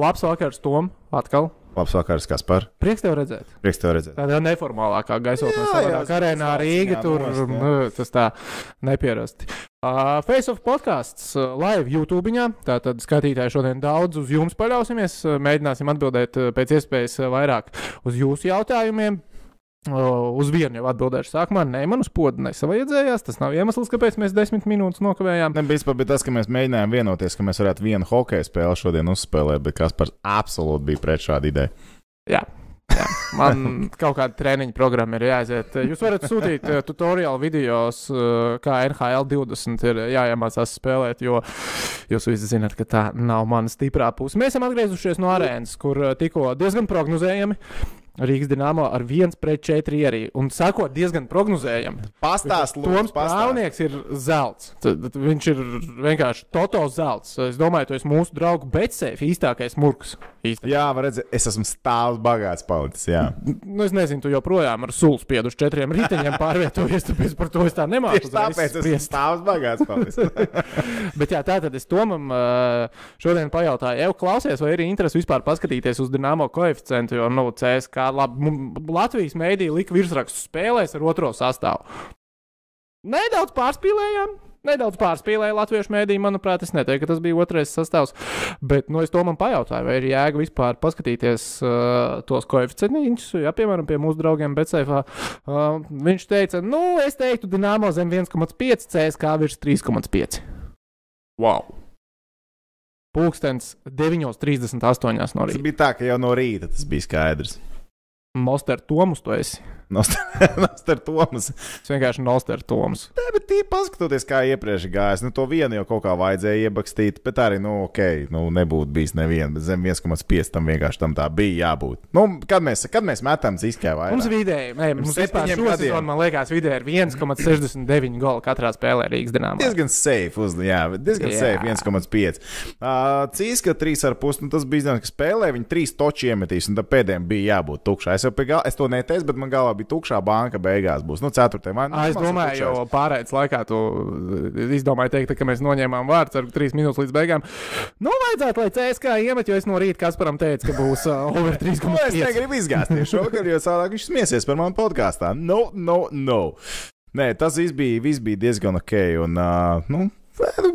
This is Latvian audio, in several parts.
labs vakars, Tom. Atkal. Labs vakars, Kaspar. Prieks tev redzēt. Prieks tev redzēt. Tādā neformālākā gaisotnē, Jā, savādāk jā, arēnā Rīga, jā, tur jā. nu, tas tā nepierasti. Uh, Face of podkāsts uh, live YouTube. Tātad skatītāji šodien daudz uz jums paļausimies. Mēģināsim atbildēt uh, pēc iespējas uh, vairāk uz jūsu jautājumiem. Uh, uz vienu jau atbildēšu sākumā. Nē, man uz podu nesavajadzējās. Tas nav iemesls, kāpēc mēs desmit minūtes nokavējām. Ne, vispār bija tas, ka mēs mēģinājām vienoties, ka mēs varētu vienu hokeja spēli šodien uzspēlēt, bet Kaspars absolūti bija pret šādu ideju. Jā. Jā, man kaut kāda treniņa programma ir jāaiziet. Jūs varat sūtīt uh, tutoriālu videos, uh, kā NHL 20 ir jāiemācās spēlēt, jo jūs visi zināt, ka tā nav mana stiprā puse. Mēs esam atgriezušies no arēnas, kur uh, tikko diezgan prognozējami. Rīgas dīnāmo ar 1 pret 4 ierī. Un sakot, diezgan prognozējami. Pastāst, Toms Prāvnieks ir zelts. Tad, tad viņš ir vienkārši totals zelts. Es domāju, tu esi mūsu draugu Betsēfa īstākais murgs. Īstākais. Jā, var redzēt, es esmu stāvs bagāts palicis. Nu, es nezinu, tu joprojām ar sulu spiedu uz četriem riteņiem pārvietojies, tāpēc par to es tā nemāku. Tieši tāpēc es esmu stāvs bagāts palicis. Bet jā, tā tad es Tomam šodien pajautāju, jau klausies, vai ir interesi vispār paskatīties uz Dienāmo koeficientu, jo, nu, CSK labi, m- Latvijas mēdī lika virsrakstu spēlēs ar otro sastāvu. Nedaudz pārspīlējām. Nedaudz pārspīlēja latviešu mēdīju, manuprāt, es neteiktu, ka tas bija otrais sastāvs. Bet, nu, es to man pajautāju, vai ir jēga vispār paskatīties uh, tos koeficientus, ja, piemēram, pie mūsu draugiem Betseifā. Uh, viņš teica, nu, es teiktu, Dienāmo zem 1,5, CSK virs 3,5. Wow! Pūkstens 9.38 no Tas rīta. bija tā, ka jau no rīta tas bija skaidrs. Monster Tomus, tu esi. Nostar Tomas. Es vienkārši Monster Tomus. Nē, bet tī paskatoties, kā iepriekš gājās, nu to vienu jau kaut kā vajadzēja iebakstīt, bet arī, nu, ok, nu nebūtu bijis neviena, bet zem 1,5 tam vienkārši tam tā bija jābūt. Nu, kad mēs, kad mēs metam ciskā vai Mums vidēji, nē, mums vispār septiņiem šo gadiem. sezonu, man liekas, vidēji ir 1,69 goli katrā spēlē Rīgas dīnāmā. Diezgan safe, uz, jā, diezgan Jā. safe, 1,5. Uh, Cīska 3,5, nu tas bija zināms, ka spēlē viņi 3 toči iemetīs, un tad pēdējiem bija jābūt tukšā. Es jau pie gala, es to neteicu, bet man galvā bija tukšā banka beigās būs. Nu, 4. vai nu, Ā, Es domāju, jo pārējais laikā tu izdomāji teikt, ka mēs noņēmām vārdu ar 3 minūtes līdz beigām. Nu, vajadzētu, lai CSK iemet, jo es no rīta Kasparam teicu, ka būs uh, over Nu, es 3,5. negribu izgāzties šovakar, jo savādāk viņš smiesies par manu podkāstā. No, no, no. Nē, tas viss bija, viss bija diezgan ok. Un, uh, nu, nu,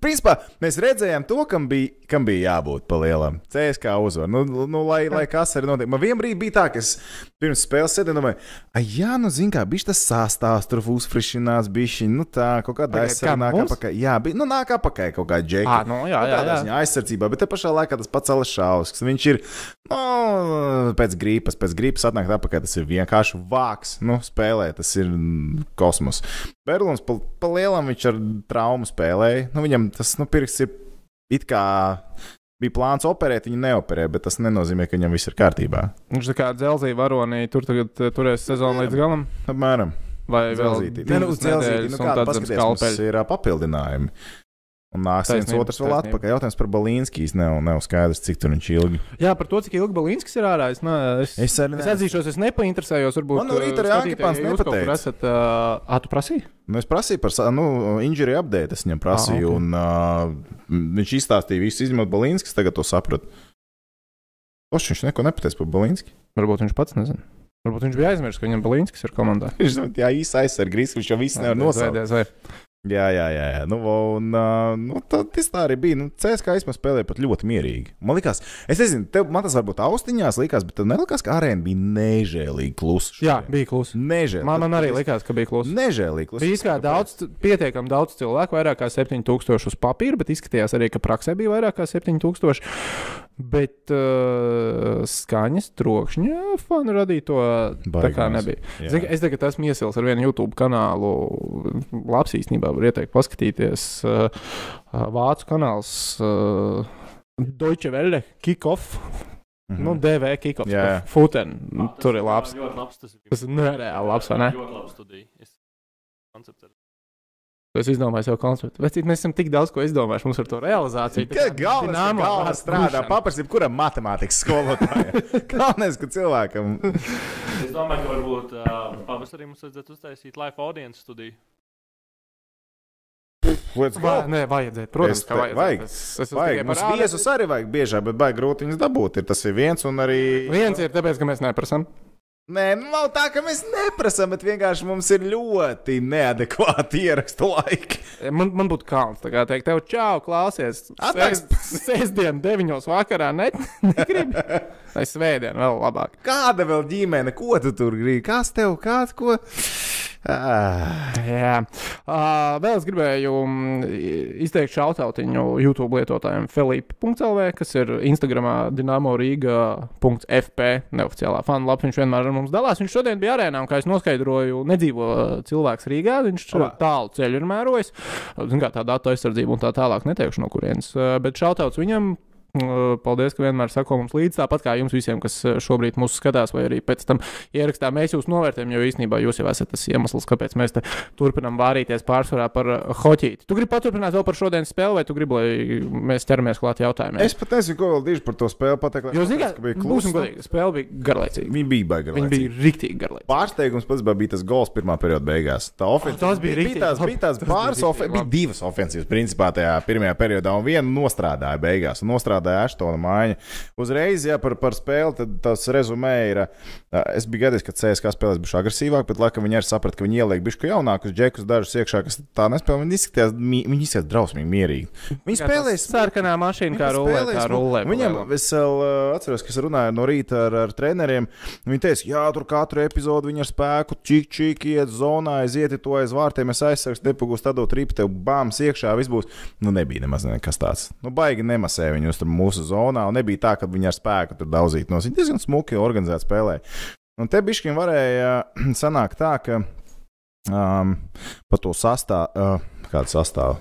Principā mēs redzējām to, kam bija, kam bija jābūt pa lielam. CSK uzvar. Nu, nu, lai, lai kas arī notiek. Man vienā brīdī bija tā, ka es pirms spēles sēdēju, domāju, ah, jā, nu, zini, kā bija tas sastāvs, tur uzfrišinās, bija nu tā, kaut kāda aizsardzība kā apakaļ. Jā, bija, nu, nāk apakaļ kaut kāda džeka. Ah, nu, jā, Nu, jā, jā. ziņā aizsardzībā, bet te pašā laikā tas pats Alešausks. Viņš ir nu, pēc gripas, pēc gripas atnākt atpakaļ. Tas ir vienkārši vāks. Nu, spēlē, tas ir kosmos. Berlīns pa, pa lielam viņš ar traumu spēlēja. Nu, viņam tas nu, pirksts ir it kā. Bija plāns operēt, viņa neoperē, bet tas nenozīmē, ka viņam viss ir kārtībā. Viņš tā kā dzelzīja varonī, tur tagad uh, turēs sezonu līdz galam. Apmēram. Vai vēl Dzelzītī. Nē, nu, uz dzelzīti. Nu, zem paskaties, mums ir ā, papildinājumi. Un nāks viens otrs vēl taisnība. atpakaļ. Jautājums par Balīnskijas nav, nav skaidrs, cik tur viņš ilgi. Jā, par to, cik ilgi Balīnskis ir ārā. Es, ne, es, Es arī es atzīšos, es nepainteresējos. Varbūt, Man no rīta arī uh, Jākipāns skatītāji, ja jūs nepateica. Esat, uh, ah, tu prasīji? Nu, es prasīju par nu, injury update, es viņam prasīju, Ah, ok. un uh, viņš izstāstīja visu, izņemot Balīnskis, tagad to sapratu. Oš, viņš neko nepateica par Balīnski. Varbūt viņš pats nezina. Varbūt viņš bija aizmirsis, ka viņam Balīnskis ir komandā. Viņš zina, jā, īsi aizsargājis, viņš jau visu nevar nosaukt. Jā, jā, jā. jā. Nu, un, uh, nu, tā, tas tā arī bija. Nu, CSK īstenībā spēlēja pat ļoti mierīgi. Man liekas, es nezinu, tev, man tas varbūt austiņās likās, bet tev nelikās, ka arēna bija nežēlīgi klusa. Jā, bija klusa. Nežēlīgi. Man, man arī likās, ka bija klusa. Nežēlīgi klusa. Bija kā daudz, pietiekami daudz cilvēku, vairāk kā 7000 uz papīra, bet izskatījās arī, ka praksē bija vairāk kā 7000. Bet uh, skaņas trokšņa fanu radīto tā Baigi kā nebija. Jā. Zini, es tagad esmu iesils ar vienu YouTube kanālu. Labs īstenībā var ieteikt paskatīties. Uh, uh, Vācu kanāls uh, Deutsche Welle Kickoff. Mhm. Nu, DV Kickoff. Jā, jā. Futen. Tur ir labs. Tas ir. Tas ir nereāli labs, vai ne? Ļoti labs studija. Es koncepts ar Es izdomāju sev konceptu. Bet mēs esam tik daudz ko izdomājuši mums ar to realizāciju. Tā galvenais, vārds strādā, paprasti, kuram matemātikas skolotājam. galvenais, ka cilvēkam. Es domāju, ka varbūt uh, pavasarī mums vajadzētu uztaisīt live audience studiju. Let's go! Va, nē, vajadzētu. Protams, Es ka te- vajag. vajag. Es, es Vajag, mums viesus arī vajag biežāk, bet baigi grūti viņus dabūt. Ir, tas ir viens un arī. Viens ir tāpēc, ka mēs neprasām. Nē, nu, nav tā, ka mēs neprasām, bet vienkārši mums ir ļoti neadekvāti ierakstu laiki. Man, man būtu kauns tā kā teikt, tev čau, klausies. Sēs- Sēsdien, deviņos vakarā, ne, negribi. Vai svētdien, vēl labāk. Kāda vēl ģimene, ko tu tur gribi? Kas tev, kāds ko? Ah. Jā, uh, vēl es gribēju mm, izteikt šautautiņu YouTube lietotājiem Felipe.CLV, kas ir Instagramā Dienāmo Rīga.fp neoficiālā fanu lapas. Viņš vienmēr ar mums dalās. Viņš šodien bija arēnā, un kā es noskaidroju, nedzīvo cilvēks Rīgā. Viņš Labā. tālu ceļu ir mērojis. Zin kā tā datu aizsardzība un tā tālāk neteikšu no kurienes. Uh, Bet šautauts viņam. Paldies, ka vienmēr sako mums līdzi. Tāpat kā jums visiem, kas šobrīd mūs skatās, vai arī pēc tam ierakstā, mēs jūs novērtējam, jo īstenībā jūs jau esat tas iemesls, kāpēc mēs te turpinām vārīties pārsvarā par hoķīti. Tu gribi paturpināt vēl par šodienas spēli, vai tu gribi, lai mēs ķeramies klāt jautājumiem? Es pat nezinu, ko vēl diži par to spēli pateikt. Jo, zināt, ka bija godīgi, spēle bija garlaicīga. Viņa bija baigta. Viņa bija rīktīgi garlaicīga. Pārsteigums pats bija tas gols pirmā perioda beigās. Tā ofensīva tas bija bija, riktīgi tās, bija tās bija pāris, ofen, bija divas ofensīvas principā tajā pirmajā periodā, un viena nostrādāja beigās. Un nostrādāja Aštona māja. Uzreiz, ja par, par spēli, tad tas rezumē ir. ā, Es biju gadījis, ka CSK spēlēs bija agresīvāk, bet laikam viņi arī saprata, ka viņi ieliek bišku jaunākus džekus, dažus iekšā, kas tā nespēlē. Viņi izskatījās, viņi izskatījās drausmīgi mierīgi. Viņi spēlēs Sarkanā mašīna, kā Viņi rullē, kā rullē. Viņam, es vēl uh, atceros, ka es runāju no rīta ar, ar treneriem. Viņi teica, jā, tur katru epizodu viņi ar spēku, čik, čik, iet zonā, aiziet to aiz vārtiem, es aizsargs, nepagūst tādot ripu, tev bāms iekšā, viss būs. Nu, nebija nemaz nekas tāds. Nu, baigi nemasē viņus tur mūsu zonā, un nebija tā, ka viņi ar spēku tur daudzīt no viņa. Diezgan smuki organizēt spēlē. Un te bišķiņ varēja sanākt tā, ka um, pa to sastāvu, uh, kādu sastāvu.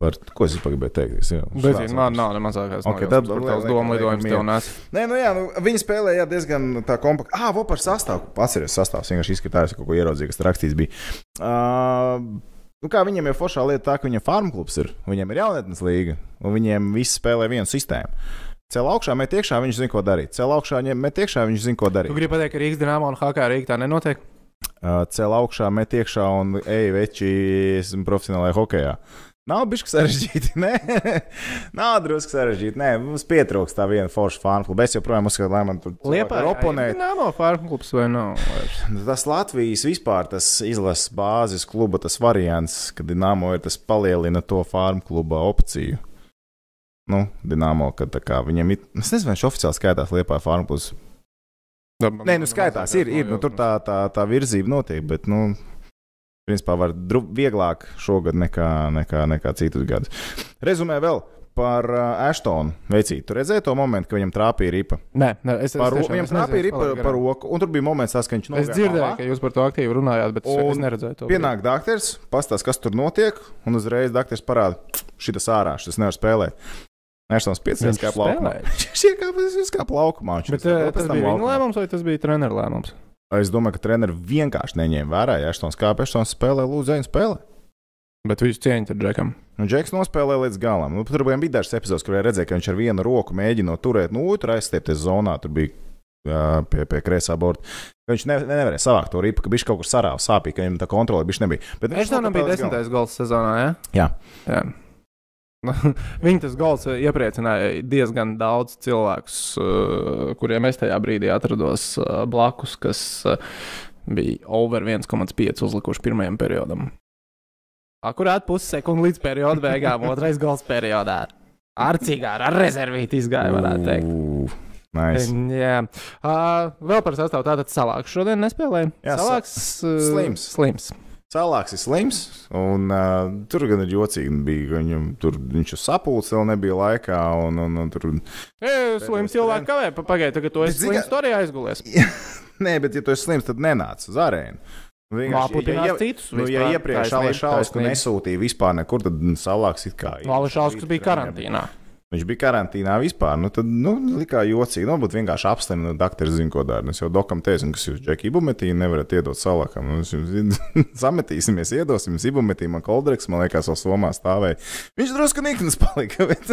Par, ko es gribēju teikt? Jau- Bet zini, man nav ne mazākās Ok, nojausmas tad par liekam- domu lidojums liekam tev nes. Nē, nu jā, nu, viņi spēlēja diezgan tā kompakti. Ah, vo par sastāvu. Atcerieties, sastāvs vienkārši izskatās, ka kaut ko ieraudzīju, kas rakstīts bija. Uh, nu kā viņiem jau foršā lieta tā, ka viņiem farm klubs ir, viņiem ir jaunatnes līga, un viņiem visi spēlē vienu sistēmu. Cēl augšā, met iekšā, viņš zina, ko darīt. Cēl augšā, met iekšā, viņš zina, ko Tu darīt. gribi pateikt, ka Rīgas dīnāmā un HK Rīgā tā nenotiek? Uh, cēl augšā, met iekšā, un ej, veči, esmu profesionālajā hokeja. Nav bijis sarežģīti. Nē, nav drusku sarežģīti. Nē, mums pietrūkst tā viena forša fanu kluba. Es joprojām uzskatu, lai man tur Liepā ir oponēti. Dīnāmā farm klubs vai nav? vairs? Tas Latvijas vispār tas izlases bāzes kluba tas variants, ka Dienāmo ir tas palielina to farmu kluba opciju. Nu, Dienāmo, ka tā kā viņam ir. Es nezinu, vai viņš oficiāli skaitās Liepā farmu klubs. Nē, nu skaitās, ir, ir nu, tur tā, tā, tā virzība notiek, bet, nu, principā var dru, vieglāk šogad nekā, nekā, nekā citus gadus. Rezumē vēl par Ashtonu veicību. Tur redzēja to momentu, ka viņam trāpīja ripa. Nē, nē, es, es Par, ro- tiešām- viņam es trāpīja es ripa par garām. roku, un tur bija moments, tas, ka viņš Es nogāja dzirdēju, malā. ka jūs par to aktīvi runājāt, bet es, es Un neredzēju to. Pienāk doktors, pastāsta, kas tur notiek, un uzreiz doktors parāda, šis ārā, šis nevar spēlēt. Nešams, piecas Viņš kā plaukumā. spēlēja? Viņš ir kā, viņš kā plaukumā. viņš Bet ir eh, tas tam bija viņa laukumā. lēmums vai tas bija treneru lēmums? Es domāju, ka treneris vienkārši neņēma vērā, ja Aštons kāpj, Aštons spēlē, lūdzu, ejam spēlē. Bet visu cieņu tad Džekam. Un Džeks nospēlēja līdz galam. Nu, tur bija dažs epizodes, kur redzēja, ka viņš ar vienu roku mēģina turēt, nu, otru aizstiepties zonā. Tur bija jā, pie, pie kreisā borta. Viņš ne, nevarēja savākt to ripu, ka viņš kaut kur sarāva sāpīgi, ka viņam tā kontrole bija nebija. Bet viņš Eštonam bija desmitais gols sezonā, ja? Jā. Jā. Nu, Viņa tas gols eh, iepriecināja diezgan daudz cilvēkus, eh, kuriem es tajā brīdī atrados eh, blakus, kas bija over 1,5 uzlikuši pirmajam periodam. Akurāt pussekundi līdz perioda beigām, otrais gols periodā. Ar cigāru, ar rezervīti izgāja, varētu teikt. Nice. Jā, uh, vēl par sastāvu. Tātad salāks šodien nespēlēja. Jā, sa- salāks uh, slims. slims. Cēlāks ir slims, un uh, tur gan ir jocīgi. Bija, ka viņam tur viņš uz sapulces vēl nebija laikā. Un, un, un tur... E, slims cilvēks kavē, pa- pagaidi, tagad tu esi slims, ka- tu arī aizgulies. Nē, bet ja tu esi slims, tad nenāc uz arēnu. Vienkārši, Aputināt citus Nu, ja iepriekš Alešausku nesūtīja vispār nekur, tad Salāks it kā. Vališauskas bija karantīnā. Viņš bija karantīnā vispār. Nu, tad, nu, likā jocīgi. Nu, būtu vienkārši apslimts. Nu, Dakteris zina, ko dara. Es jau dokam teicu, ka jūs Džeki ibumetīnu nevarat iedot salakam. Nu, jums sametīsimies, iedosim jums ibumetīnu. Man koldreks, man liekas, vēl somā stāvēja. Viņš drusku nikns palika. Bet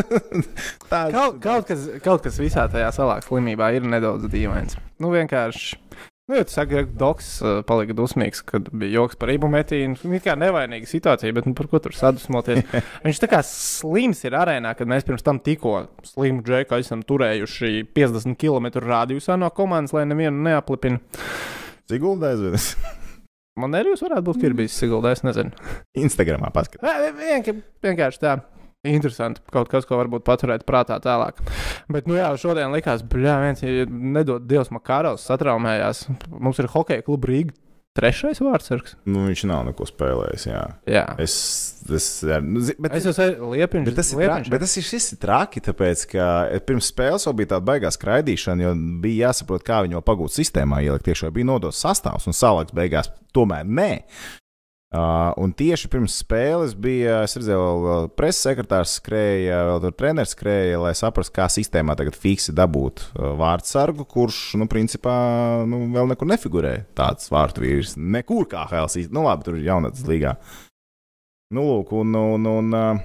tā Kaut, kaut, kas, kaut kas visā tajā salāks slimībā ir nedaudz dīvains. Nu, vienkārši Nu, ja tu saki, ka Doks uh, palika dusmīgs, kad bija joks par ibumetīnu. Viņa kā nevainīga situācija, bet nu, par ko tur sadusmoties? Viņš tā kā slims ir arēnā, kad mēs pirms tam tikko slimu džeku esam turējuši 50 km radiusā no komandas, lai nevienu neaplipina. Sigulda aizvedis. Man arī jūs varētu būt Kirbijs Sigulda, es nezinu. Instagramā paskat. Ē, vienkār- Vienkārši tā. Interesanti. Kaut kas, ko varbūt paturēt prātā tālāk. Bet, nu jā, šodien likās, bļā, viens, nedod Dievs, Makarovs satraumējās. Mums ir hokeja kluba Rīga. Trešais vārdsargs. Nu, viņš nav neko spēlējis. Jā. Jā. Es, es, nu, zi- bet, Es jau tas, ir traki, bet tas ir šis traki, tāpēc, ka pirms spēles jau bija tāda baigā skraidīšana, jo bija jāsaprot, kā viņu pagūt sistēmā, ielikt iekšā. Bija nodots sastāvs un salaks beigās. Tomēr nē. Uh, un tieši pirms spēles bija, es redzēju, preses sekretārs skrēja, vēl tur treneris skrēja, lai saprastu, kā sistēmā tagad fiksi dabūt uh, vārdsargu, kurš, nu, principā, nu, vēl nekur nefigurē tāds vārtu vīrs. Nekur kā Helsīs. Nu, labi, tur ir jaunatnes līgā. Nu, lūk, un, un, un uh,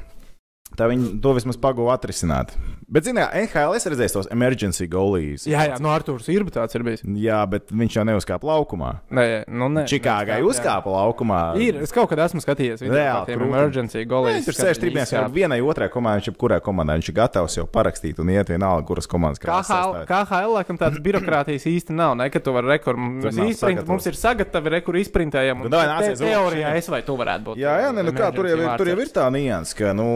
tā viņi to vismaz pagūda atrisināt. Bet, zināt, NHL es redzēju tos emergency goalies. Jā, jā, no Arthurs ir, tāds ir bijis. Jā, bet viņš jau neuzkāpa laukumā. Nē, nu, nē. Čikāgai neuzkāpa, jā. uzkāpa laukumā. Ir, es kaut kad esmu skatījies. video par tiem emergency Nē, goliem. Viņš tur sēž trījus, jau vienai otrai komandai, viņš jebkurai komandai viņš ir gatavs jau parakstīt un iet vienalga, kuras komandas krāsā. KHL, laikam tādas birokrātijas īsti nav. Ne, ka tu vari mēs nav izprint, mums ir sagatavoti rekur izprintējami. Nu, teorijā es vai tu varētu būt. Jā, jā, nē, nu kā tur jau ir, tā nianses, ka, nu,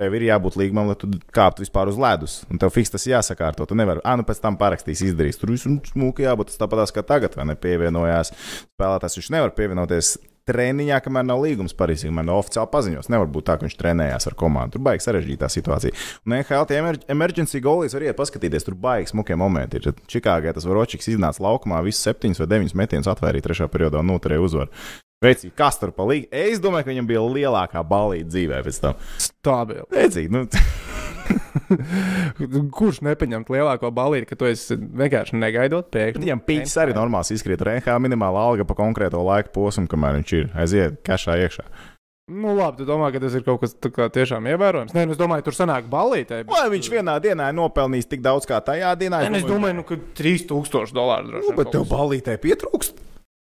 tev ir jābūt līgumam, lai tu kāptu vispār uz ledus. Un tev fiks tas jāsakārto. Tu nevari, ah, nu pēc tam parakstīs, izdarīs. Tur viss smūgi jābūt tas tāpatās kā tagad, vai ne pievienojās. Spēlētājs viņš nevar pievienoties treniņā, kamēr nav līgums Parīzē, kamēr nav oficiāli paziņots. Nevar būt tā, ka viņš trenējās ar komandu. Tur baigs sarežģītā situācija. Un NHL tie emer emergency goalies var iet paskatīties, tur baigs smukie momenti. Ir Čikāgā tas Ročiks iznāca laukumā, visus septiņus vai deviņus metienus atvērīja trešā periodā un noturēja uzvaru. Veicīgi, kas tur palīdz? Es domāju, ka viņam bija lielākā balīta dzīvē pēc tam. Stabili. Veicīgi, nu, Kurš nepaņemt lielāko balīti, ka tu esi vienkārši negaidot pēkšņi? viņam pīķis arī normāls izkrīt. Rēhā minimāla alga pa konkrēto laika posmu, kamēr viņš ir aiziet kašā iekšā. Nu, labi, tu domā, ka tas ir kaut kas tā kā tiešām ievērojams. Nē, nu, es domāju, tur sanāk balītē. Vai viņš vienā dienā ir nopelnījis tik daudz kā tajā dienā? Nē, es domāju, nu, ka 3000 dolāru droši nu, vien bet tev balītē pietrūkst.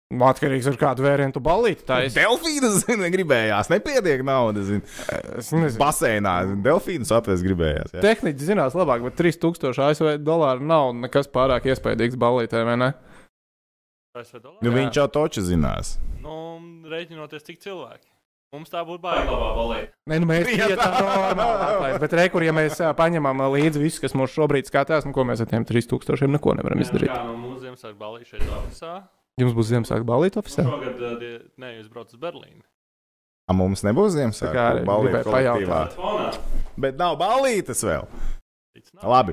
Nu, Atkarīgs no kāda vērientu balīti. Tā es, Delfīnas zini, gribējās, nepietiek naudas. zini. es nezinu. Baseinā delfīnus atvest gribējās. jā. Tehniski zinās labāk, bet 3000 ASV dolāru nav nekas pārāk iespaidīgs balītē, vai ne? Nu, viņš jau toči zinās. Nu, rēķinoties, cik cilvēki. Mums tā būtu baigta labā balīta. Nē, nu mēs tam tā normāli. Bet rekur, ja mēs paņemam līdzi visu, kas mums šobrīd skatās, nu, ko mēs ar tiem 3000 neko nevaram izdarīt. Jā, no mūsu Ziemassvētku balīta šeit oficiālā. Jums būs Ziemassvētku balīti oficiāli? Šogad, uh, die- nē, jūs braucat uz Berlīnu. A, mums nebūs Ziemassvētku balīti kolektīvā. Bet nav balītes vēl. Nav. Labi.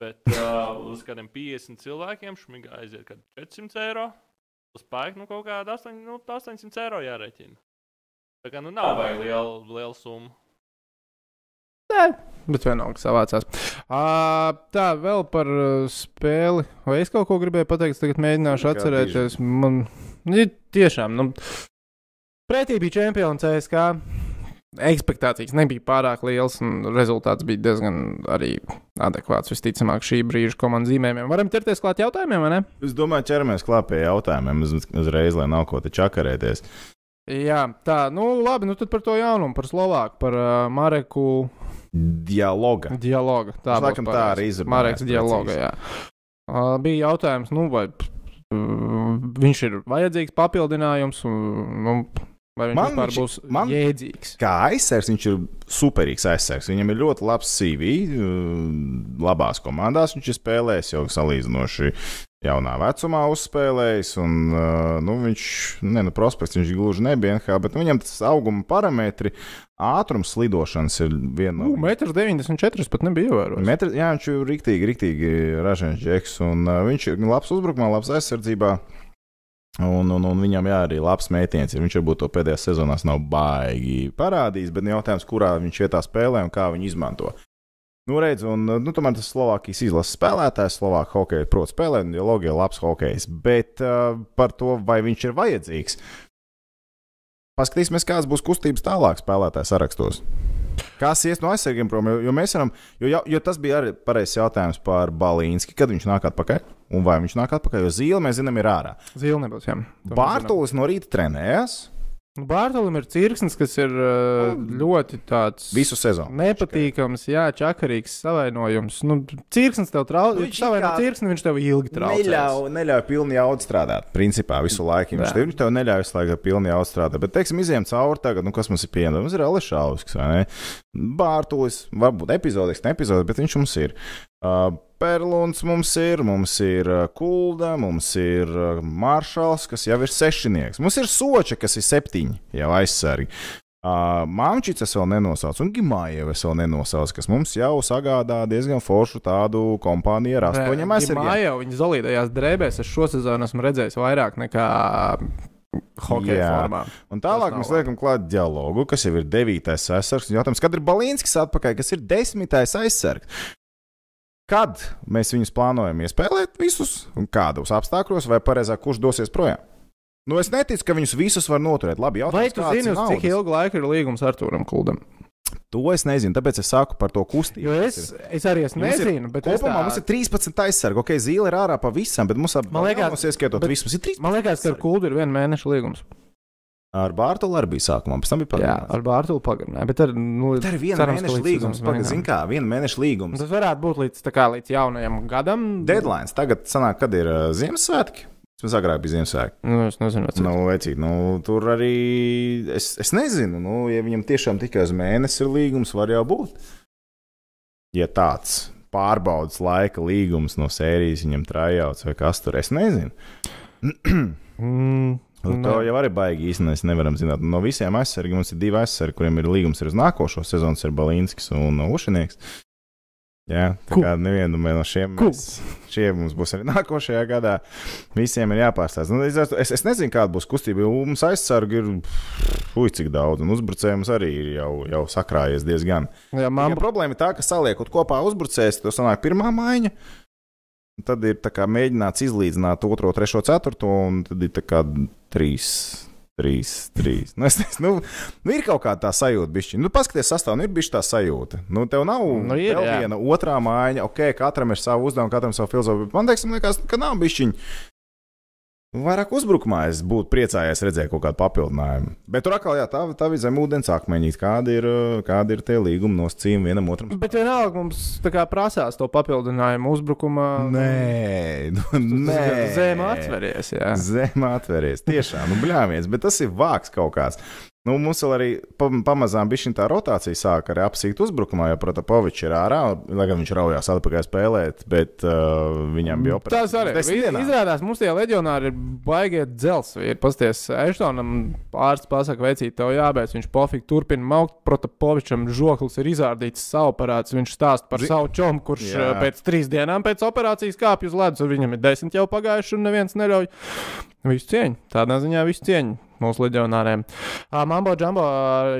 Bet uh, uz kādiem 50 cilvēkiem šmigā aiziet kaut 400 eiro. Uz spēku nu, kaut kāda 8, nu, 800 eiro jārēķina. Tā kā nu nav vajag liela, liela summa. Bet vienalga savācās. Uh, tā, vēl par uh, spēli. Vai es kaut ko gribēju pateikt? Tagad mēģināšu Kā atcerēties. Man ir tiešām, nu, pretī bija čempions CSK. Ekspektācijas nebija pārāk lielas, un rezultāts bija diezgan arī adekvāts. Visticamāk, šī brīža komandas zīmējumiem. Varam ķerties klāt jautājumiem, vai ne? Es domāju, ķeramies klāt pie jautājumiem uz, uzreiz, lai nav ko te čakarēties. Jā, tā, nu, labi, nu tad par to jaunumu, par Slovāku, par uh, Mareku Dialoga. dialogu. Tā būs tā arī izrunājās Mareks dialoga, precīzi. jā. Uh, bija jautājums, nu, vai uh, viņš ir vajadzīgs papildinājums, un, nu, vai viņš Man vispār viņš- būs man- jēdzīgs. Kā aizsargs, viņš ir superīgs aizsargs. Viņam ir ļoti labs CV, labās komandās. Viņš ir spēlējis jau salīdzinoši jaunā vecumā, uzspēlējis. Un, nu, viņš, ne, nu, prospekts viņš gluži nebija NHL, bet nu, viņam tas auguma parametri, ātrums lidošanas ir viena Nu, no. 1,94 m pat nebija ievērojams. Metri, jā, viņš ir rīktīgi, rīktīgi ražīgs džeks. Un, viņš ir labs uzbrukumā, labs aizsardzībā. Un, un, un viņam jā, arī labs mētījums. Viņš varbūt to pēdējās sezonās nav baigi parādījis, bet nu jautājums, kurā viņš vietā spēlē un kā viņu izmanto. Nu, redz, un nu, tomēr tas Slovākijas izlases spēlētājs, Slovākijas hokeja prot spēlēt, un dialogija ir labs hokejs. Bet uh, par to, vai viņš ir vajadzīgs, paskatīsimies, kāds būs kustības tālāk spēlētāju sarakstos. Kas ies no aizsargiem prom? Jo, jo mēs varam, jo, jau- jo tas bija arī pareizs jautājums par Balīnski, kad viņš nāk atpakaļ. Un vai viņš nāk atpakaļ, jo zīle, mēs zinām, ir ārā. Zīle nebūs. Bārtulis no rīta trenējās Bārtaļam ir cirksnis, kas ir uh, ļoti tāds visu sezonu. nepatīkams, jā, čakarīgs savainojums. Nu, cirksnis tev traucē, Nu, viņš savaino cirksni, viņš tev ilgi traucē. Neļauj, neļauj pilni jaudu strādāt. Principā visu laiku viņš tev, viņš tev neļauj visu laiku pilni jaudu strādāt. Bet, teiksim, izējām cauri tagad, nu, kas mums ir pieejams. Mums ir Alešausks, vai ne? Bārtulis, varbūt epizodisks, ne epizodisks, bet viņš mums ir. Perlons mums ir, mums ir Kulda, mums ir Maršals, kas jau ir sešnieks. Mums ir Soča, kas ir septiņi jau aizsargi. Uh, es vēl nenosaucu, un Gimājevs es vēl nenosaucu, kas mums jau sagādā diezgan foršu tādu kompāniju ar astoņiem aizsargiem. Jā, viņa zolītajās drēbēs es šo sezonu esmu redzējis vairāk nekā hokeja formā. Un tālāk mēs liekam klāt dialogu, kas jau ir devītais aizsargs. Jautājums, kad ir Balīnskis atpakaļ, kas ir desmitais aizsargs? Kad mēs viņus plānojam iespēlēt visus, un kādos apstākļos, vai pareizāk, kurš dosies projām? Nu, es neticu, ka viņus visus var noturēt. Labi, jautājums, Vai tu zini, uz cik ilgu laiku ir līgums Arthūram Kuldam? To es nezinu, tāpēc es saku par to kustību. Es, es arī es Mums ir- nezinu, bet Kopumā tā, mums ir 13 aizsargi. Ok, zīle ir ārā pavisam, bet mums ap, liekas- mums ieskaitot visus, mums ir 13. man liekas, ka ar Kuldu ir viena mēneša līgums. Ar Bārtaļu arī bija sākumā, pēc tam bija Jā, pagarināts. ar Bārtaļu pagarināju. Bet ar, nu, Tā ir viena cerams, ka mēneša līdz līgums. sezonas Pagaid, beigām. zini kā, viena mēneša līgums. Tas varētu būt līdz, kā, līdz jaunajam gadam. Deadline. Tagad, sanāk, kad ir uh, Ziemassvētki. Mums agrāk bija Ziemassvētki. Nu, es nezinu, cik. Nu, vecīt, nu, tur arī es, es nezinu, nu, ja viņam tiešām tikai uz mēnesi ir līgums, var jau būt. Ja tāds pārbaudas laika līgums no sērijas viņam trājauts vai kas tur, es nezinu. Mm, Nu, to jau arī baigi īstenībā nevaram zināt. No visiem aizsargiem mums ir divi aizsargi, kuriem ir līgums uz nākošo sezonu, ir Balīnskis un Ušinieks. Jā, tā Cool. kā nevienu no šiem mēs, šie mums būs arī nākošajā gadā. Visiem ir jāpārstāsta. Nu, es, es, nezinu, kāda būs kustība. jo Mums aizsargi ir ui, cik daudz, un uzbrucējums arī ir jau, jau sakrājies diezgan. jā, Man man problēma ir tā, ka saliekot kopā uzbrucējus, tas sanāk pirmā maiņa. Tad ir kā mēģināts izlīdzināt otro, trešo, ceturto, un tad ir kā trīs. Trīs, trīs. Nu, es nezinu, nu, nu, ir kaut kāda tā sajūta, bišķi. Nu, paskaties, sastāvā nu, ir bijusi tā sajūta. Nu, tev nav Nu, ir, viena otrā mājiņa, ok, katram ir savu uzdevumu, katram savu filozofiju. Man liekas, liekas ka nav bišķiņa. Vairāk uzbrukumā es būtu priecājies redzēt kaut kādu papildinājumu. Bet tur atkal, jā, tā, tā bija zem ūdens akmeņīt, kāda ir, kāda ir tie līguma nosacījumi vienam otram. Bet vienalga mums kā prasās to papildinājumu uzbrukumā. Nē, nu, nē. Zem atveries, jā. Zem atveries. Tiešām, nu, bļāviens, bet tas ir vāks kaut kāds. Nu, mums vēl arī pa, pamazām bija tā rotācija sāk arī apsīkt uzbrukumā, jo Protapovičs ir ārā, lai gan viņš raujās atpakaļ spēlēt, bet uh, viņam bija operācija. Tas arī dienām. izrādās, mums tie leģionāri ir baigiet dzelsvīri. Pasties, Eštonam ārsts pasaka, veicīt tev jābeidz. Viņš pofīgi turpina maukt, Protapovičam žoklis ir izrādīts saoperāts. Viņš stāsta par Zi- savu čomu, kurš Jā. Jā. pēc trīs dienām pēc operācijas kāpj uz ledus, un viņam ir desmit jau pagājuši, un neviens neļauj. Visu cieņu. Tādā ziņā visu cieņu mūsu leģionāriem. Ā, Mambo Džambo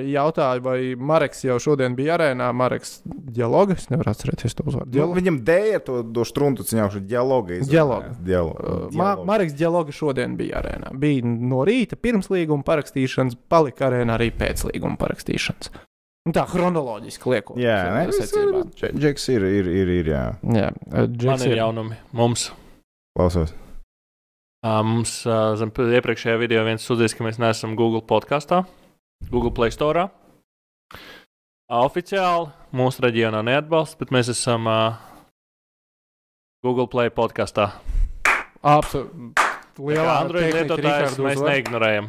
jautāja, vai Mareks jau šodien bija arēnā. Mareks dialogs, nevar atcerēties to uzvārdu. Nu, Dialogs. viņam dēļ to, to struntu ciņaušu dialogu. Dialogu. Dialogu. Ma Marks Dialoga šodien bija arēnā. Bija no rīta pirms līguma parakstīšanas, palika arēnā arī pēc līguma parakstīšanas. Nu, tā chronoloģiski liekot. Jā, secībā. Dž- Džeks ir, ir, ir, ir, jā. Jā, Man Džeks ir ir jaunumi. Mums. Klausos. Mums zem iepriekšējā video viens sūdzīs, ka mēs neesam Google podkāstā, Google Play Store. Oficiāli mūsu reģionā neatbalsta, bet mēs esam Google Play podkāstā. absolūti. Lielā Android lietotājs mēs uzvar. neignorējam.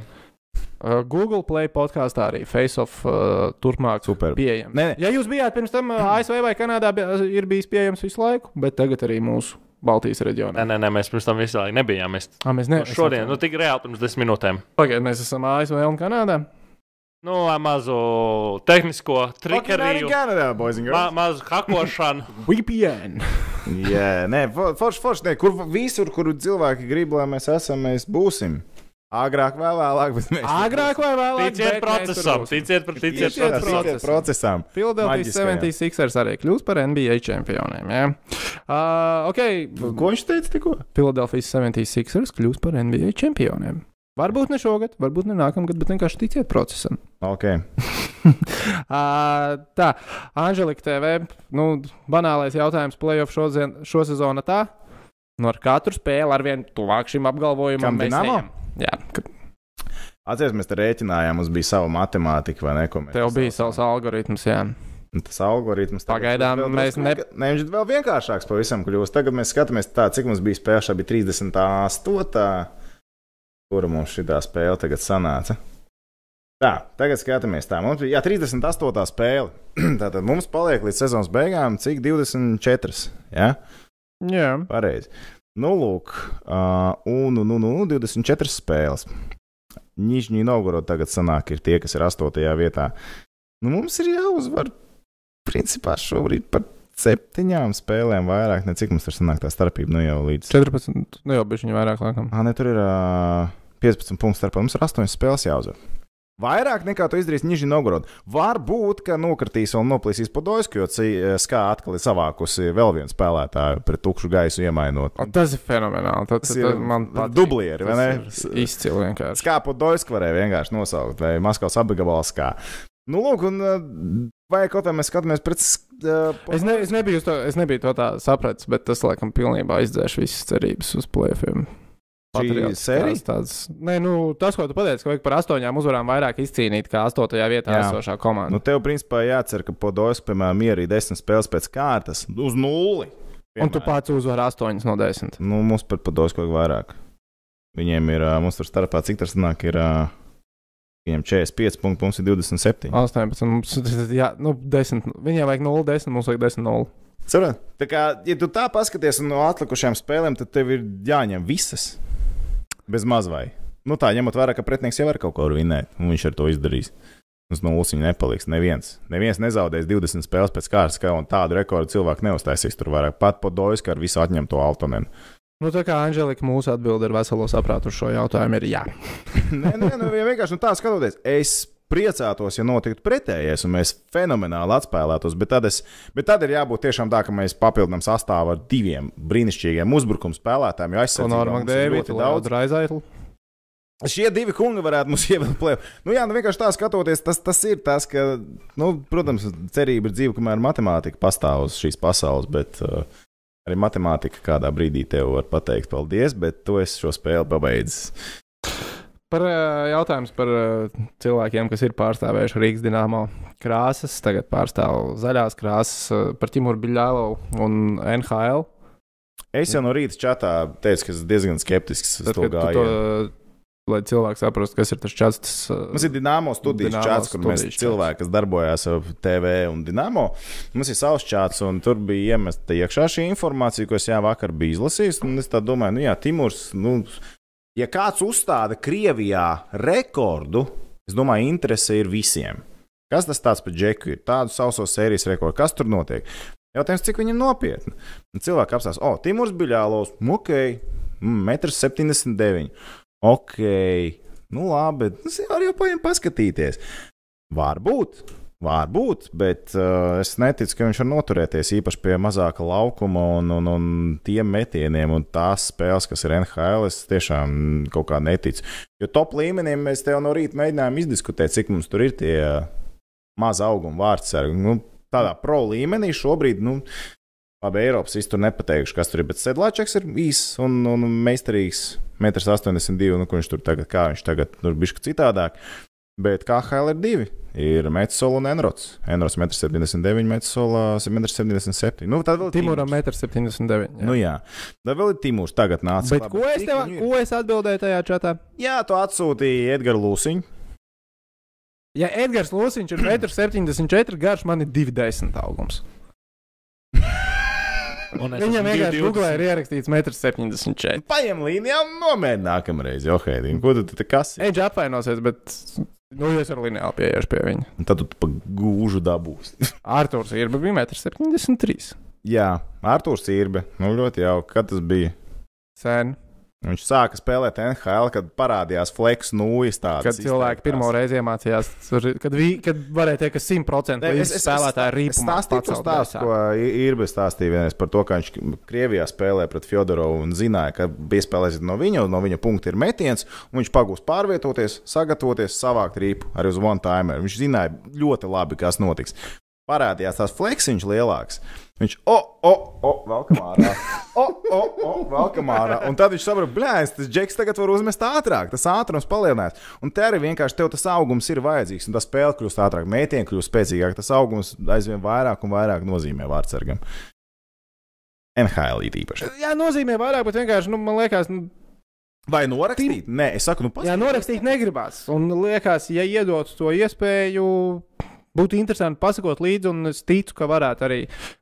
Uh, Google Play podkāstā arī Face of uh, turpmāk Super. pieejams. Nē, nē. Ja jūs bijāt pirms tam uh, ASV vai Kanādā, bija, ir bijis pieejams visu laiku, bet tagad arī mūsu Baltijas reģionā. Nē, nē, nē, mēs pirms tam visu laiku nebijām. Mēs Ah, mēs ne, nu, šodien, nu, tik reāli pirms desmit minūtēm. Pagaidiet, mēs esam ASV un Kanādā. Nu, mazu tehnisko Arī trikeriju, Kanādā, boys and ma girls. mazu hakošanu. VPN. Jā, nē, for- forši, forši, nē, kur visur, kur cilvēki grib, lai mēs esam, mēs būsim. Agrāk vai vēlāk, bet mēs Agrāk vai vēlāk? Ticiet procesam, ticiet, par- ticiet Ticiet Ticiet procesam. procesam. procesam. Philadelphia Maģiskajam. 76ers arī kļūs par NBA čempioniem. Ja? Uh, okay. Ko viņš teica tikko? Philadelphia 76ers kļūs par NBA čempioniem. Varbūt ne šogad, varbūt ne nākamgad, bet vienkārši ticiet procesam. Ok. Ā, tā, Anželika TV. Nu, banālais jautājums, playoff šo, šo sezonu tā. Nu, ar katru spēli ar vien tuvāk šim apgalvojumam. Kam mēs Dinamo? ejam. Jā, ka Atcerieties, mēs te rēķinājām, mums bija sava matemātika, vai ne? tev bija savs algoritms, jā. Tas algoritms Pagaidām mēs ne- ne, viņš ir vēl vienkāršāks pavisam kļūst. Tagad mēs skatāmies tā, cik mums bija spēle. Šā bija 38. Kura mums šī spēle tagad sanāca? Tā, tagad skatāmies tā. Mums bija jā, 38. spēle. Tātad mums paliek līdz sezonas beigām cik 24. Ja? Jā, Pareizi. Nu, lūk, uh, un, un, un, un 24 spēles. Nižņī Novgorod tagad sanāk, ir tie, kas ir 8. vietā. Nu, mums ir jāuzvar, principā, šobrīd par septiņām spēlēm vairāk, ne cik mums tur sanāk tā starpība, nu jau līdz. 14. Nu, jau bija viņa vairāk, laikam. Ah, ne, tur ir uh, 15 punktu starpā. Mums ir 8 spēles jāuzvar. Vairāk nekā to izdarīs Nižņī Novgorod. Varbūt, ka nokritīs un noplīsīs Podolsku, jo Ci- Skā atkal ir savākusi vēl vienu spēlētāju pret tukšu gaisu iemainot. O, tas ir fenomenāli. Tas, Tas tas, ir man patīk. dublieri, vai ne? Izcili vienkārši. Skāpu Doisku varēja vienkārši nosaukt, vai Maskavas apgabals kā. Nu, lūk, un uh, vai kaut kā mēs skatāmies pret. Uh, Es, ne, es, nebiju to, es nebiju to tā sapratis, bet tas, laikam, pilnībā izdzēš visas cerības uz plēfiem. Sērija? Tāds, nē, nu, tas, ko tu pateici, ka vajag par astoņām uzvarām vairāk izcīnīt kā astotajā vietā esošā komanda. nu, tev, principā, jācer, ka Podolsku, piemēram, ierīja desmit spēles pēc kārtas uz nulli. Un tu Piemēram. pats uzvari astoņas no desmit. Nu, mums par Podolsku vajag vairāk. Viņiem ir, mums tur starpā, cik tas nāk, ir. Viņam 45 punkti, mums ir 27. 18, mums, jā, nu, 10. Viņiem vajag 0, 10, mums vajag 10, 0. Saprot? Tā kā, ja tu tā paskaties no atlikušajām spēlēm, tad tev ir jāņem visas. Bez mazvai. Nu tā, ņemot vērā, ka pretinieks jau var kaut ko vinēt, un viņš ar to izdarīs. Uz nulles viņa nepaliks. Neviens. Neviens nezaudēs 20 spēles pēc kārtas, kā un tādu rekordu cilvēku neuztaisīs. Tur vairāk pat Podojas, kā ar visu atņemto Altonenu. Nu, tā kā Anģelika mūsu atbilde ar veselo saprātu uz šo jautājumu ir jā. nē, nē, nu, vienkārši nu, tā skatoties. Es priecātos, ja notiktu pretējais, un mēs fenomenāli atspēlētos. Bet tad, es, bet tad ir jābūt tiešām tā, ka mēs papildinām sastāvu ar diviem brīnišķīgiem uzbrukuma spēlētājiem. Jo aizsardzībā ir ļoti daudz. raizaitlu. Šie divi kungi varētu mums ievilkt plēsoņu. Nu, jā, nu vienkārši tā skatoties, tas, tas ir tas, ka, nu, protams, cerība ir dzīva, kamēr matemātika pastāv uz šīs pasaules, bet uh, arī matemātika kādā brīdī tev var pateikt paldies, bet tu esi šo spēli pabeidzis. Par uh, jautājums par uh, cilvēkiem, kas ir pārstāvējuši Rīgas dīnāmo krāsas, tagad pārstāv zaļās krāsas, uh, par Timuru Biļālovu un NHL. Es jau no rīta čatā teicu, ka esmu diezgan skeptisks Tad, to to, lai cilvēki saprastu, kas ir tas čats. Tas, Mums ir Dienāmo studijas Dinamo čats, kur mēs cilvēki, kas darbojās ar TV un Dienāmo. Mums ir savs čats, un tur bija iemesta iekšā šī informācija, ko es jau vakar biju izlasījis. un Es domāju, nu jā, Timurs, nu, ja kāds uzstāda Krievijā rekordu, es domāju, interese ir visiem. Kas tas tāds par džeku ir? Tādu sauso sērijas rekordu. Kas tur notiek? Jautājums, cik viņi ir nopietni. Un cilvēki apstāsta, o, Timurs Biļālos, ok, mm, 1,79 m. Ok, nu labi, tas jau paņemt paskatīties. Varbūt, varbūt, bet uh, es neticu, ka viņš var noturēties īpaši pie mazāka laukuma un, un, un tiem metieniem un tās spēles, kas ir NHL. Es tiešām kaut kā neticu. Jo top līmenī mēs te jau no rīta mēģinājām izdiskutēt, cik mums tur ir tie maza auguma vārdsargi. Nu, tādā pro līmenī šobrīd. Nu, Labi, Eiropas tur nepateikšu, kas tur ir, bet Sedlāčeks ir īss un, un meistarīgs. 1,82 m, nu, viņš tur tagad, kā viņš tagad tur bija citādāk. Bet KHL ir divi. Ir Metsola un Enrots. Enrots 1,79 m, Metsola 1,77 m. Nu, tad vēl ir Timurs. 1,79 m. Nu, jā, tad vēl ir Timurs. Tagad nāca. Bet ko es, tev, ko es atbildēju tajā čatā? Jā, tu atsūtīji Edgars Lūsiņu. Ja Edgars Lūsiņš ir 1,74 m garš, man ir 2,10 augums. Viņam vienkārši 2,20. Google ir ierakstīts 1,74 m. Paņem līnijā un nomēģini nākamreiz. Jo, Heidīn, ko tu te kasi? Eģis apvainosies, bet nu, es ar lineāli pieeju pie viņa. Un tad tu pa gūžu dabūsi. Arthurs ir bija 1,73 m. Jā, Arthurs Irbe. Nu, ļoti jauki. Kad tas bija? Sen. Viņš sāka spēlēt NHL, kad parādījās Flex nūjas. Kad cilvēki pirmo reizi iemācījās, kad, vi, kad varēja teikt, ka 100% Ne, visi spēlētāji ir Es rīpumā. stāstīju to stāstu, ko Irbi stāstīja vienreiz par to, ka viņš Krievijā spēlē pret Fjodorovu un zināja, ka piespēlēsiet no viņa, no viņa punkta ir metiens, un viņš pagūs pārvietoties, sagatavoties, savākt rīpu arī uz one timer. Viņš zināja ļoti labi, kas notiks. Parādījās tās fleksiņš lielāks. Viņš, o, o, o, velkam ārā. O, o, o, velkam ārā. Un tad viņš saprot, blēs, tas džeks tagad var uzmest ātrāk, tas ātrums palielinās. Un te arī vienkārši tev tas augums ir vajadzīgs, un tā spēle kļūst ātrāk, mētien kļūst spēcīgāk, tas augums aizvien vairāk un vairāk nozīmē vārdsargam. NHL īpaši. Jā, nozīmē vairāk, bet vienkārši, nu, man liekas, nu, Vai norakstīt? Nē, es saku, nu, jā, norakstīt negribās. Un liekas, ja iedot to iespēju, būtu interesanti pasakot līdzi, un es ticu, ka varētu arī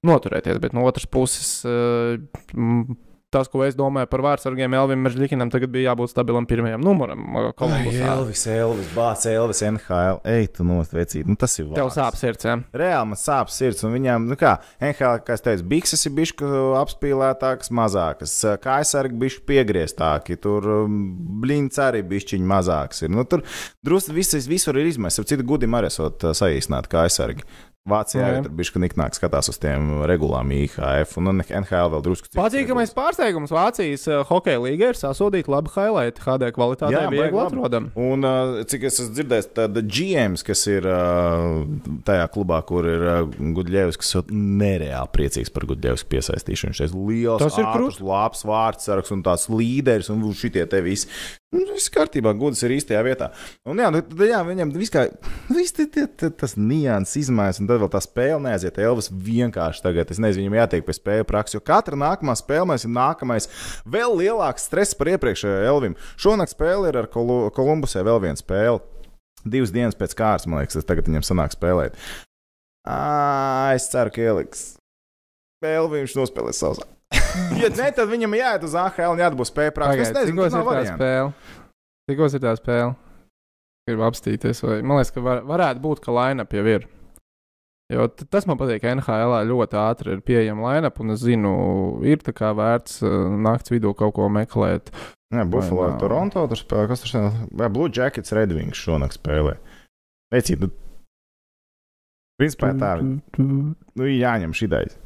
noturēties. Bet no otras puses, m, tas, ko es domāju par vārdsargiem, Elvim Meržģikinam, tagad bija jābūt stabilam pirmajam numuram eh, Kolumbusā. Elvis, Elvis, Bācis, Elvis, NHL. Ej, tu nostvecīt. Nu, tas ir Tev vārds. sāp sirds, jā. Reāli man sāp sirds, un viņām, nu kā, NHL, kā es teicu, bikses ir bišķi apspīlētākas, mazākas, kājsargi bišķi piegrieztāki, tur um, bliņķis arī bišķiņi mazāks ir. Nu, tur drusku viss, visur ir izmērs, ar citu gudim arī esot uh, saīsināti kājsargi. Vācijā Jā. jau tur bija niknāk skatās uz tiem regulām IHF, un nu, NHL vēl drusku cits Patīkamais pārsteigums Vācijas uh, hokeja līnga ir sasodīta labi highlight, HD kvalitātē Jā, viegli atrodam. Un, uh, cik es esmu dzirdējis, tad GMs, kas ir uh, tajā klubā, kur ir Gudļevs, kas ir nereāli priecīgs par Gudļevs piesaistīšanu. Ir liels, Tas ir ātrs, labs vārdsargs un tāds līderis, un šitie te visi. Nu, Viss kārtībā, gudrs ir īstajā vietā. Un, jā, nu, tad, jā, viņam viss kā viss tie- tie- tie- tas nianses izmaiņas, un tad vēl tā spēle neaiziet. Elvis vienkārši tagad, es nezinu, viņam jātiek pie spēļu prakses, jo katra nākamā spēle mēs ir nākamais, vēl lielāks stress par iepriekšējo Elvim. Šonakt spēle ir ar Kolu- Kolumbusē vēl viena spēle. Divas dienas pēc kārtas, man liekas, tas tagad viņam sanāk spēlēt. Ā, es ceru, ka ieliks. Elvis nospēlēs savus. ja ne, tad viņam jāiet uz AHL un jāatbūs prakses. Es nezinu, kas ir nav tā spēle? Cikos ir tā spēle? Gribu apstīties, vai man liekas, ka var, varētu būt, ka line-up jau ir. Jo tas man patīk, ka NHL ļoti ātri ir pieejama line-up, un es zinu, ir tā kā vērts uh, nakts vidū kaut ko meklēt. Jā, Buffalo, Vai? Toronto tur spēlē. Kas tur spēlē? Jā, Blue Jackets, Red Wings šonakt spēlē. Veicīt, nu. Principā tā, nu, jāņem šī daļa.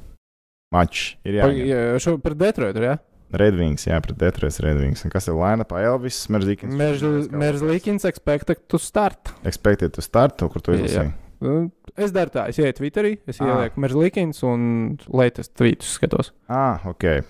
Mačs ir jāņem. Jā, šo par Detroitu, jā? Red Wings, jā, pret Detroit Red Wings. Un kas ir Lainapā? Elvis, Merzikins. Merzlikins expected to start. Expected to start, kur tu izlasīji. Uh, Es daru tā, es ieju Twitterī, es Ah. ielieku Merzlikins un latest tweetus skatos. Ah, ok.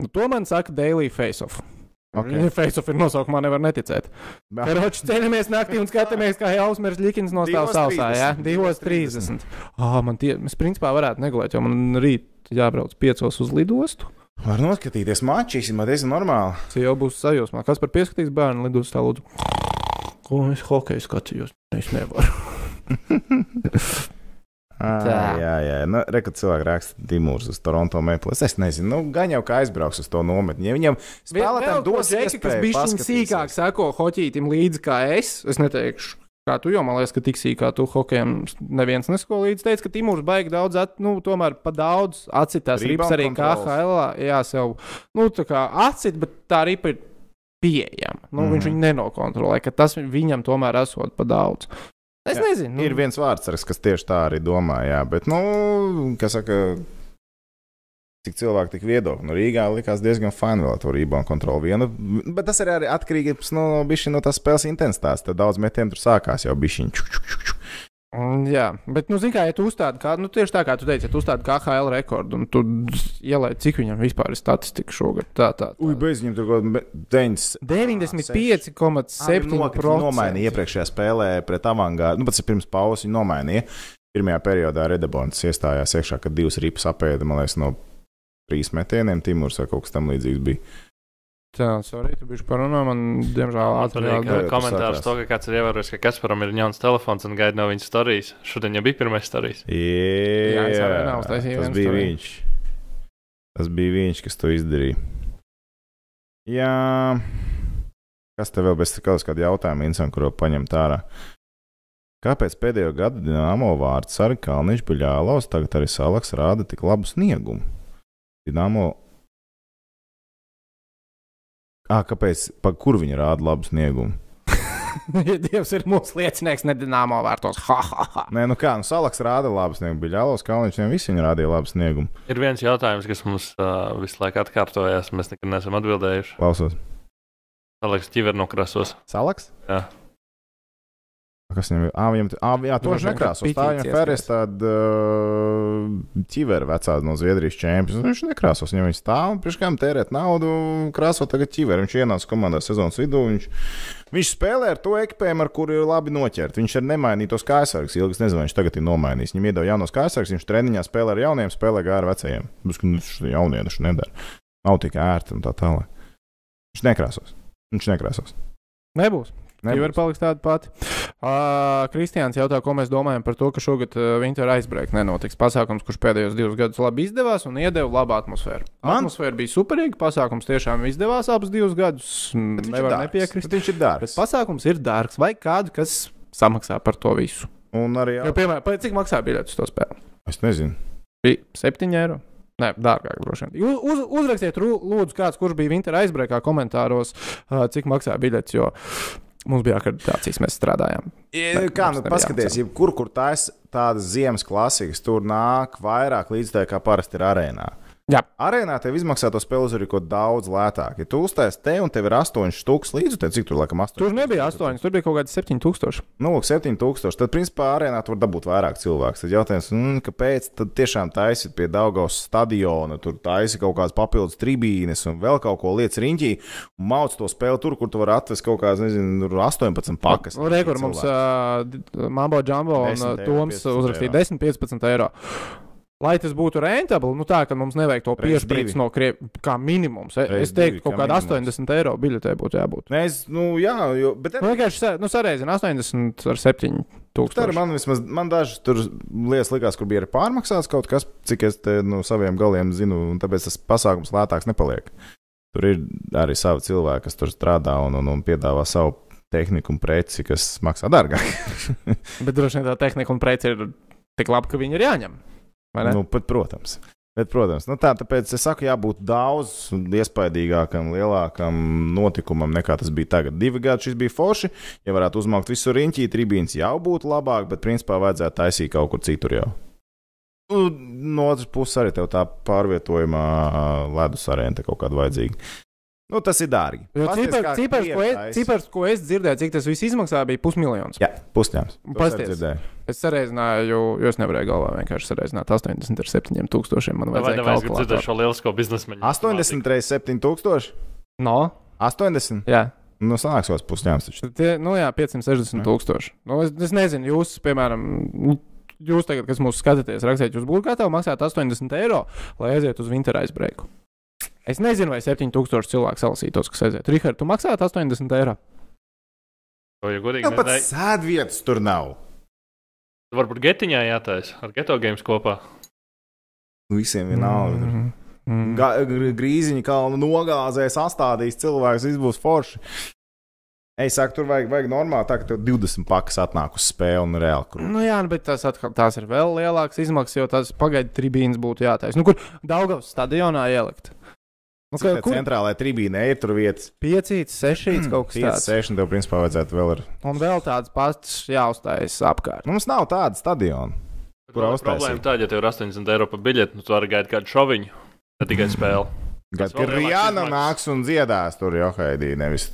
Nu, to man saka Daily Face-Off. Ok. Okay. Face-Off ir nosaukumā, nevar neticēt. Karoči ceļamies naktī un skatāmies, kā Jausmers Likins nostāv sausā, jā? 30. Divos 30. Ah, man tie, es principā varētu negulēt, jo man rīt jābrauc piecos uz lidostu. Var noskatīties maču, īstenībā ir normāli. Tas jau būs sajūsmā. Kas par pieskatīs bērnu lidostā lūdzu? Ko es hokeju skatījos? Es nevaru. Tā. jā, jā. Nu, Rekat cilvēki raksta Dimūrs uz Toronto Maples. Es nezinu, nu, gan jau kā aizbrauks uz to nometni. Ja viņam spēlētājiem dos džeki, kas iespēju bija paskatīsies. sīkāk seko hoķītim līdzi kā es. Es neteikšu. Kā tu jau man liekas, ka tik sīkā tu hokejam neviens nesko līdzi. Teica, ka Timūrs baigi daudz, at, nu, tomēr pa daudz acitās rips Rebound arī. KHL. Jā, sev, nu, tā kā acit, bet tā ripa ir pieejama. Nu, mm. Mhm. Viņš viņu nenokontrolē, ka tas viņam tomēr esot pa daudz. Es Jā, nezinu. Nu, Ir viens vārdsargs, kas tieši tā arī domā, jā, bet, nu, kas saka, cik cilvēki tik viedokļi. Nu, Rīgā likās diezgan fani vēl to rebound kontroli vienu, bet tas arī, arī atkarīgs no, bišķi no tās spēles intensitātes. Tad daudz metienu tur sākās jau bišķiņ. Jā, bet, nu, zini, kā, ja tu uzstādi, kā, nu, tieši tā kā tu teici, ja tu uzstādi KHL rekordu, un tu ielaiž, cik viņam vispār ir statistika šogad. Tā, tā, tā. Uj, bez viņiem tur kaut kāda 95,7%. Nomainīja iepriekšējā spēlē pret avangārdu. Nu, pats ir pirms pauzes viņa nomainīja. Pirmajā periodā Redabons iestājās iekšā, kad divas ripas apēda, man liekas, no trīs metieniem. Timurs vai kaut kas tam līdzīgs bija. Tā, sorry, tu biji parunā, man, diemžēl, jā, tas komentārs to, ka kāds ir ievērojis, ka Kasparam ir jauns telefons un gaida no viņa stāstījis. Šodien jau bija pirmais stāstījis. Jā, neuztaisīju tas bija story. viņš. Tas bija viņš, kas to izdarīja. Jā, kas tev vēl bez kaut kāda jautājuma, Insan, kuru paņemt ārā? Kāpēc pēdējo gadu dīnāmo vārds arī Kalniņš Buļālaus, tagad arī Salaks rāda tik labu sniegumu? Dīnāmo. Ah, kāpēc? Pa kur viņi rāda labu sniegumu? Ja Dievs ir mūsu liecinieks, nedināmā vērtos. Ha, ha, ha. Nē, nu kā, nu Salaks rāda labu sniegumu, bija Jālos Kalniņš, viņiem visi viņi rādīja labu sniegumu. Ir viens jautājums, kas mums uh, visu laiku atkārtojas. Mēs nekad neesam atbildējuši. Klausos. Salaks ķiver no krasos. Salaks? Jā. Kas viņam ir? Ah, viņam, ah, jā, to viņš Droši vien, ka nekrāso. Tā viņam Ferris tāda uh, ķivera vecā no Zviedrijas čempions. Viņš nekrāsos, viņam viņš stāv un priekškām tērēt naudu, krāso tagad ķiveru. Viņš ienāca komandā sezonas vidū. Viņš, viņš spēlē ar to ekipējumu, ar kuru ir labi noķert. Viņš ir nemainītos kājsargus. Ilgi es nezinu, viņš tagad ir nomainījis. Viņam iedod jaunos kājsargus, viņš treniņā spēlē ar jauniem, spēlē gāri ar vecajiem. Viņš jaunie taču nedara. Nav tik ērti un tā tālāk. Viņš nekrāsos. Viņš nekrāsos. Nebūs. Nebūs. paliks tāda pati. Uh, Kristiāns jautā, ko mēs domājam par to, ka šogad uh, Winter Icebreak nenotiks. Pasākums, kurš pēdējos divus gadus labi izdevās un iedeva labu atmosfēru. Man- Atmosfēra bija superīga. Pasākums tiešām izdevās abus divus gadus. Bet Nevar nepiekrist. Bet viņš ir Bet dārgs. pasākums ir dārgs. Vai kādu, kas samaksā par to visu? Un arī Jo, piemēram, cik maksā biļetes uz to spēli? Es nezinu. Bija 7 eiro. Nē, dārgāk droši vien. Uz, uzrakstiet, lūdzu, kāds, kurš bija Winter aizbreakā komentāros, uh, cik maksā biļetes, jo mums bija akreditācijas, mēs strādājām. Ja, kā nu paskaties, jebkur, kur taisa tādas ziemas klasikas, tur nāk vairāk līdzekļu, kā parasti ir arēnā. Jā. Arēnā tev izmaksā to spēli uz kaut daudz lētāk. Ja tu uztais te un tev ir 8 stūks līdzi, tad cik tur laikam 8? Tur nebija 8, tur bija kaut kādi 7000. Nu, lūk, 7000. Tad, principā, arēnā tur var dabūt vairāk cilvēku. Tad jautājums, mm, kāpēc tad tiešām taisīt pie Daugaus stadiona, tur taisīt kaut kādas papildus tribīnes un vēl kaut ko lietas riņķī un mauc to spēli tur, kur tu vari atvest kaut kādas, nezinu, tur 18 pakas. Rekur mums uh, Mambo Jumbo un 10 eiro, Toms 15 uzrakstīja eiro. 10-15 eiro. Lai tas būtu rentabli, nu tā, ka mums nevajag to piespriezt no Krievijas, kā minimums. E- Reiz Es teiktu, divi, kaut kā kāda minimums. 80 eiro biļetē būtu jābūt. Nē, es, nu, jā, jo, bet Nu, vienkārši nu, sareizina 80 ar 7 Tā ir tūkstoši. man vismaz, man dažas tur lietas likās, kur bija pārmaksāts kaut kas, cik es te no saviem galiem zinu, un tāpēc tas pasākums lētāks nepaliek. Tur ir arī savi cilvēki, kas tur strādā un, un, un piedāvā savu tehniku un preci, kas maksā dārgāk. Bet droši vien tā tehnika un preci ir tik laba, ka viņi ir jāņem. Nu, pat, protams. Bet, protams, nu tā, tāpēc es saku, jābūt daudz iespaidīgākam, lielākam notikumam nekā tas bija tagad. Divi gadi šis bija forši. Ja varētu uzmākt visu riņķī, tribīns jau būtu labāk, bet principā vajadzētu taisīt kaut kur citur jau. Nu, No otras puses, arī tā pārvietojumā ledus arēna kaut kāda vajadzīga. Nu, tas ir dārgi. Cipars, kā cipars, ko es, cipars, ko es dzirdēju, cik tas viss izmaksā, bija pusmiljons. Jā. Pasties. Es sareizināju, jo, es nevarēju galvā vienkārši sareizināt 80 ar 7 tūkstošiem. Man vajadzēja nevajag dzirdēt kalkulātoru. šo lielisko biznesmeņu? 80 reizes 7000? No? 80? Jā. Nu, sanāks kaut kas pusņēmums. nu jā, 560 tūkstoši. Nu, es, es nezinu, jūs, piemēram, jūs tagad, kas mūsu skatāties, rakstiet, jūs būtu gatavi maksāt 80 eiro, lai aizietu uz Winter aizbreiku. Es nezinu, vai 7000 cilvēku salasītos, kas aiziet. Rihard, tu maksātu 80 eiro. To jau godīgi Nu, pat nezinu. sēdvietas tur nav. Varbūt getiņā jātaisa ar geto games kopā. Visiem vienalga. Mm, mm. Ga- gr- Grīziņa kalnu nogāzēs, astādīs cilvēks, viss būs forši. Es saku, tur vajag, vajag normāli, tā ka tev 20 pakas atnāk uz spēli un reāli krūti. Nu, jā, nu, bet tas atkal, tās ir vēl lielākas izmaksas, jo tās pagaidu tribīnas būtu jātaisa. Nu, kur Daugavas stadionā ielikt? Nu, Kā, kur centrālajā tribīnē ir tur vietas. piecīts, sešīts kaut kas 5, tāds. 6, tev principā vajadzētu vēl ar. Un vēl tāds pats jāuzstājas apkārt. Mums nav tāda stadiona. Kurā Kurā problēma tāda, ja tev ir 80 eiro par biļeti, nu tu vari gaidīt kādu šoviņu, ne tikai spēli. Gan Tas vēl ka lielāks Rijāna nāks un dziedās tur jau haidī, nevis.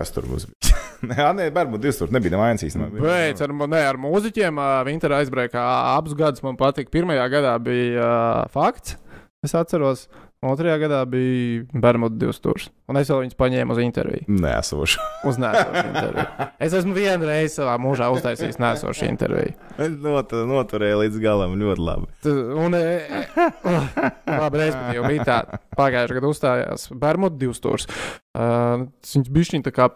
Kas tur būs? Nē, nē, varbūt 2000 nebija nevainas īstenībā. Bet ar, mu- ne, ar mūziķiem Winter aizbreakā abus gadus man patika. Pirmajā gadā bija uh, fakts, es atceros. Otrajā gadā bija Bermuda divas stūris. Un es vēl viņus paņēmu uz interviju. Nē, esošu. Uz nēsošu interviju. Es esmu vienu reizi savā mūžā uztaisījis nēsošu interviju. Not, noturēju līdz galam ļoti labi. Tu- Un, e, e, uh, labi, respektīvi, bija tā, pagājušajā gadā uzstājās Bermuda divas stūris. Uh, viņš bija šķiņķi tā kā.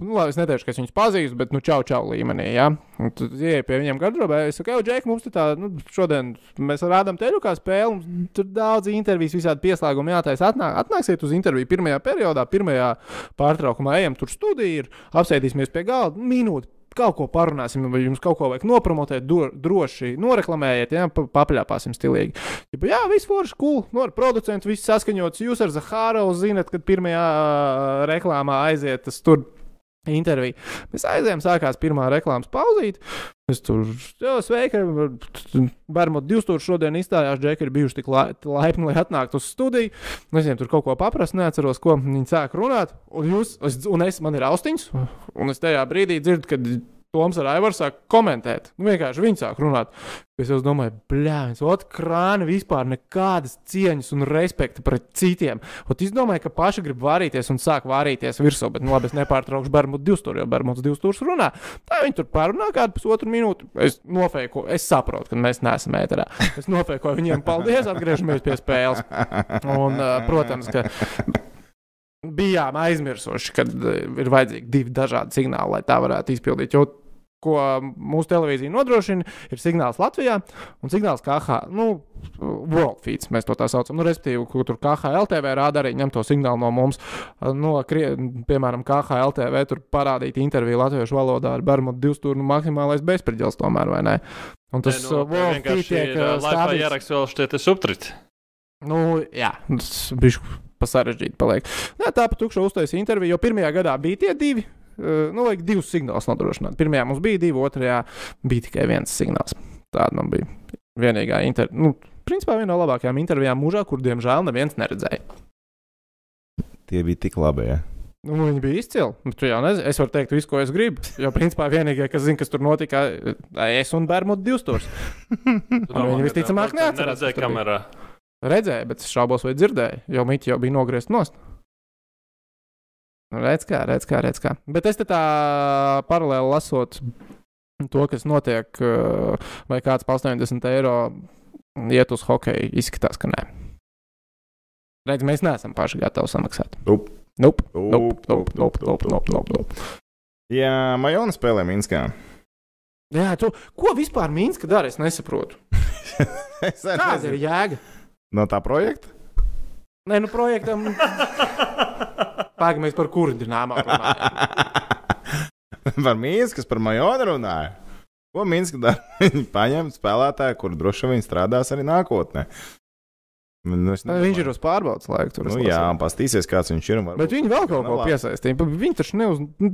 Nu, labi, es neteikšu, ka es viņus pazīstu, bet, nu, čau, čau līmenī. Ja? Un Tu ieej pie viņiem gardrobē, es saku, jau, Džek, mums te tā, nu, šodien mēs rādām teļu kā spēli, mums tur daudz intervijas, visādi pieslēgumi jātaisa. Atnāk, atnāksiet uz interviju pirmajā periodā, pirmajā pārtraukumā, ejam tur studiju, ir, apsēdīsimies pie galda, minūti. kaut ko parunāsim, vai jums kaut ko vajag nopromotēt, do, droši noreklamējiet, ja pa- papļāpāsim stilīgi. Ja, jā, viss forši, cool, no producentu, viss saskaņots. Jūs ar Zahāru zinat, kad pirmajā reklāmā aiziet tas tur. Intervija. Mēs aizējām, sākās pirmā reklāmas pauzīte. Es tur sveiki, Bērmot 2000 šodien izstājās, Džeki ir bijuši tik lai, laipni, lai atnāktu uz studiju. Es viņiem tur kaut ko paprasu, neatceros, ko viņi sāk runāt. Un, jūs, es, un es, man ir austiņas, un es tajā brīdī dzirdu, kad Toms ar Aivaru sāk komentēt. Nu, vienkārši viņi sāk runāt. Es jau domāju, blēņas, otrs krāni vispār nekādas cieņas un respekta pret citiem. Ot, es domāju, ka paši grib vārīties un sāk vārīties virsū, bet, nu, labi, es nepārtraukšu Bērmutu 200, jo Bērmuts 200 runā. Tā viņi tur parunā kādu pusotru minūti. Es nofēku, es saprotu, ka mēs neesam ēterā. Es nofēkoju viņiem, paldies, atgriežamies pie spēles. Un, protams, ka bijām aizmirsuši, ka ir vajadzīgi divi dažādi signāli, lai tā varētu izpildīt. Jo, ko mūsu televīzija nodrošina, ir signāls Latvijā un signāls KH. Nu, World feeds, mēs to tā saucam. Nu, respektīvi, kur tur KHLTV rāda arī ņem to signālu no mums. No, piemēram, KHLTV tur parādīt interviju latviešu valodā ar Bermudu divstūru nu, maksimālais bezspridzels tomēr, vai ne? Un tas Nē, nu, uh, World feed tiek uh, uh, laipā stādīts. ieraksts vēl šitie subtriti. Nu, jā, tas bija pasarežģīti. Paliek. Nē, tā pat tukša uztaisīja interviju, jo pirmajā gadā bija tie divi. Uh, Nu, vajag divus signālus nodrošināt. Pirmajā mums bija divi, otrajā bija tikai viens signāls. Tāda man bija vienīgā intervija. Nu, principā viena no labākajām intervijām mūžā, kur diemžēl neviens neredzēja. Tie bija tik labi. Ja? Nu, viņi bija izcili. Nu, tu jau nezini, es varu teikt, visu, ko es gribu. Jo, principā, vienīgais, kas zina, kas tur notika, ir es un Bērmuts 200. viņi visticamāk neatcerās, bija. kamerā. Redzēju, bet es šaubos, vai dzirdēju, jo mītī jau bija nogriezt nost. Nu, Redz, kā, redz, kā, redz, kā. Bet es te tā paralēli lasot to, kas notiek, eh, vai kāds par 80 eiro iet uz hokeju, izskatās, ka nē. Redz, mēs neesam paši gatavi samaksāt. Nope, nope, nope, nope, nope, nope, nope, up. nope. Jā, Majona spēlē Minskā. Jā, tu, ko vispār Mīnska dara? Es nesaprotu. Es Kāda ir jēga? No tā projekta? Nē, nu projektam. Pagaidām, mēs par kuru dināmā runājam. par Mīnsku, kas par Majonu runāja. Ko Minska dara? Viņi paņem spēlētāju, kur droši vien strādās arī nākotnē. Nu, Nē, Viņš ir uz pārbaudas laiku. Tur, Nu, jā, un pastīsies, kāds viņš ir. Bet viņi vēl kaut Nu, ko piesaistīja. Viņi taču neuz. nu,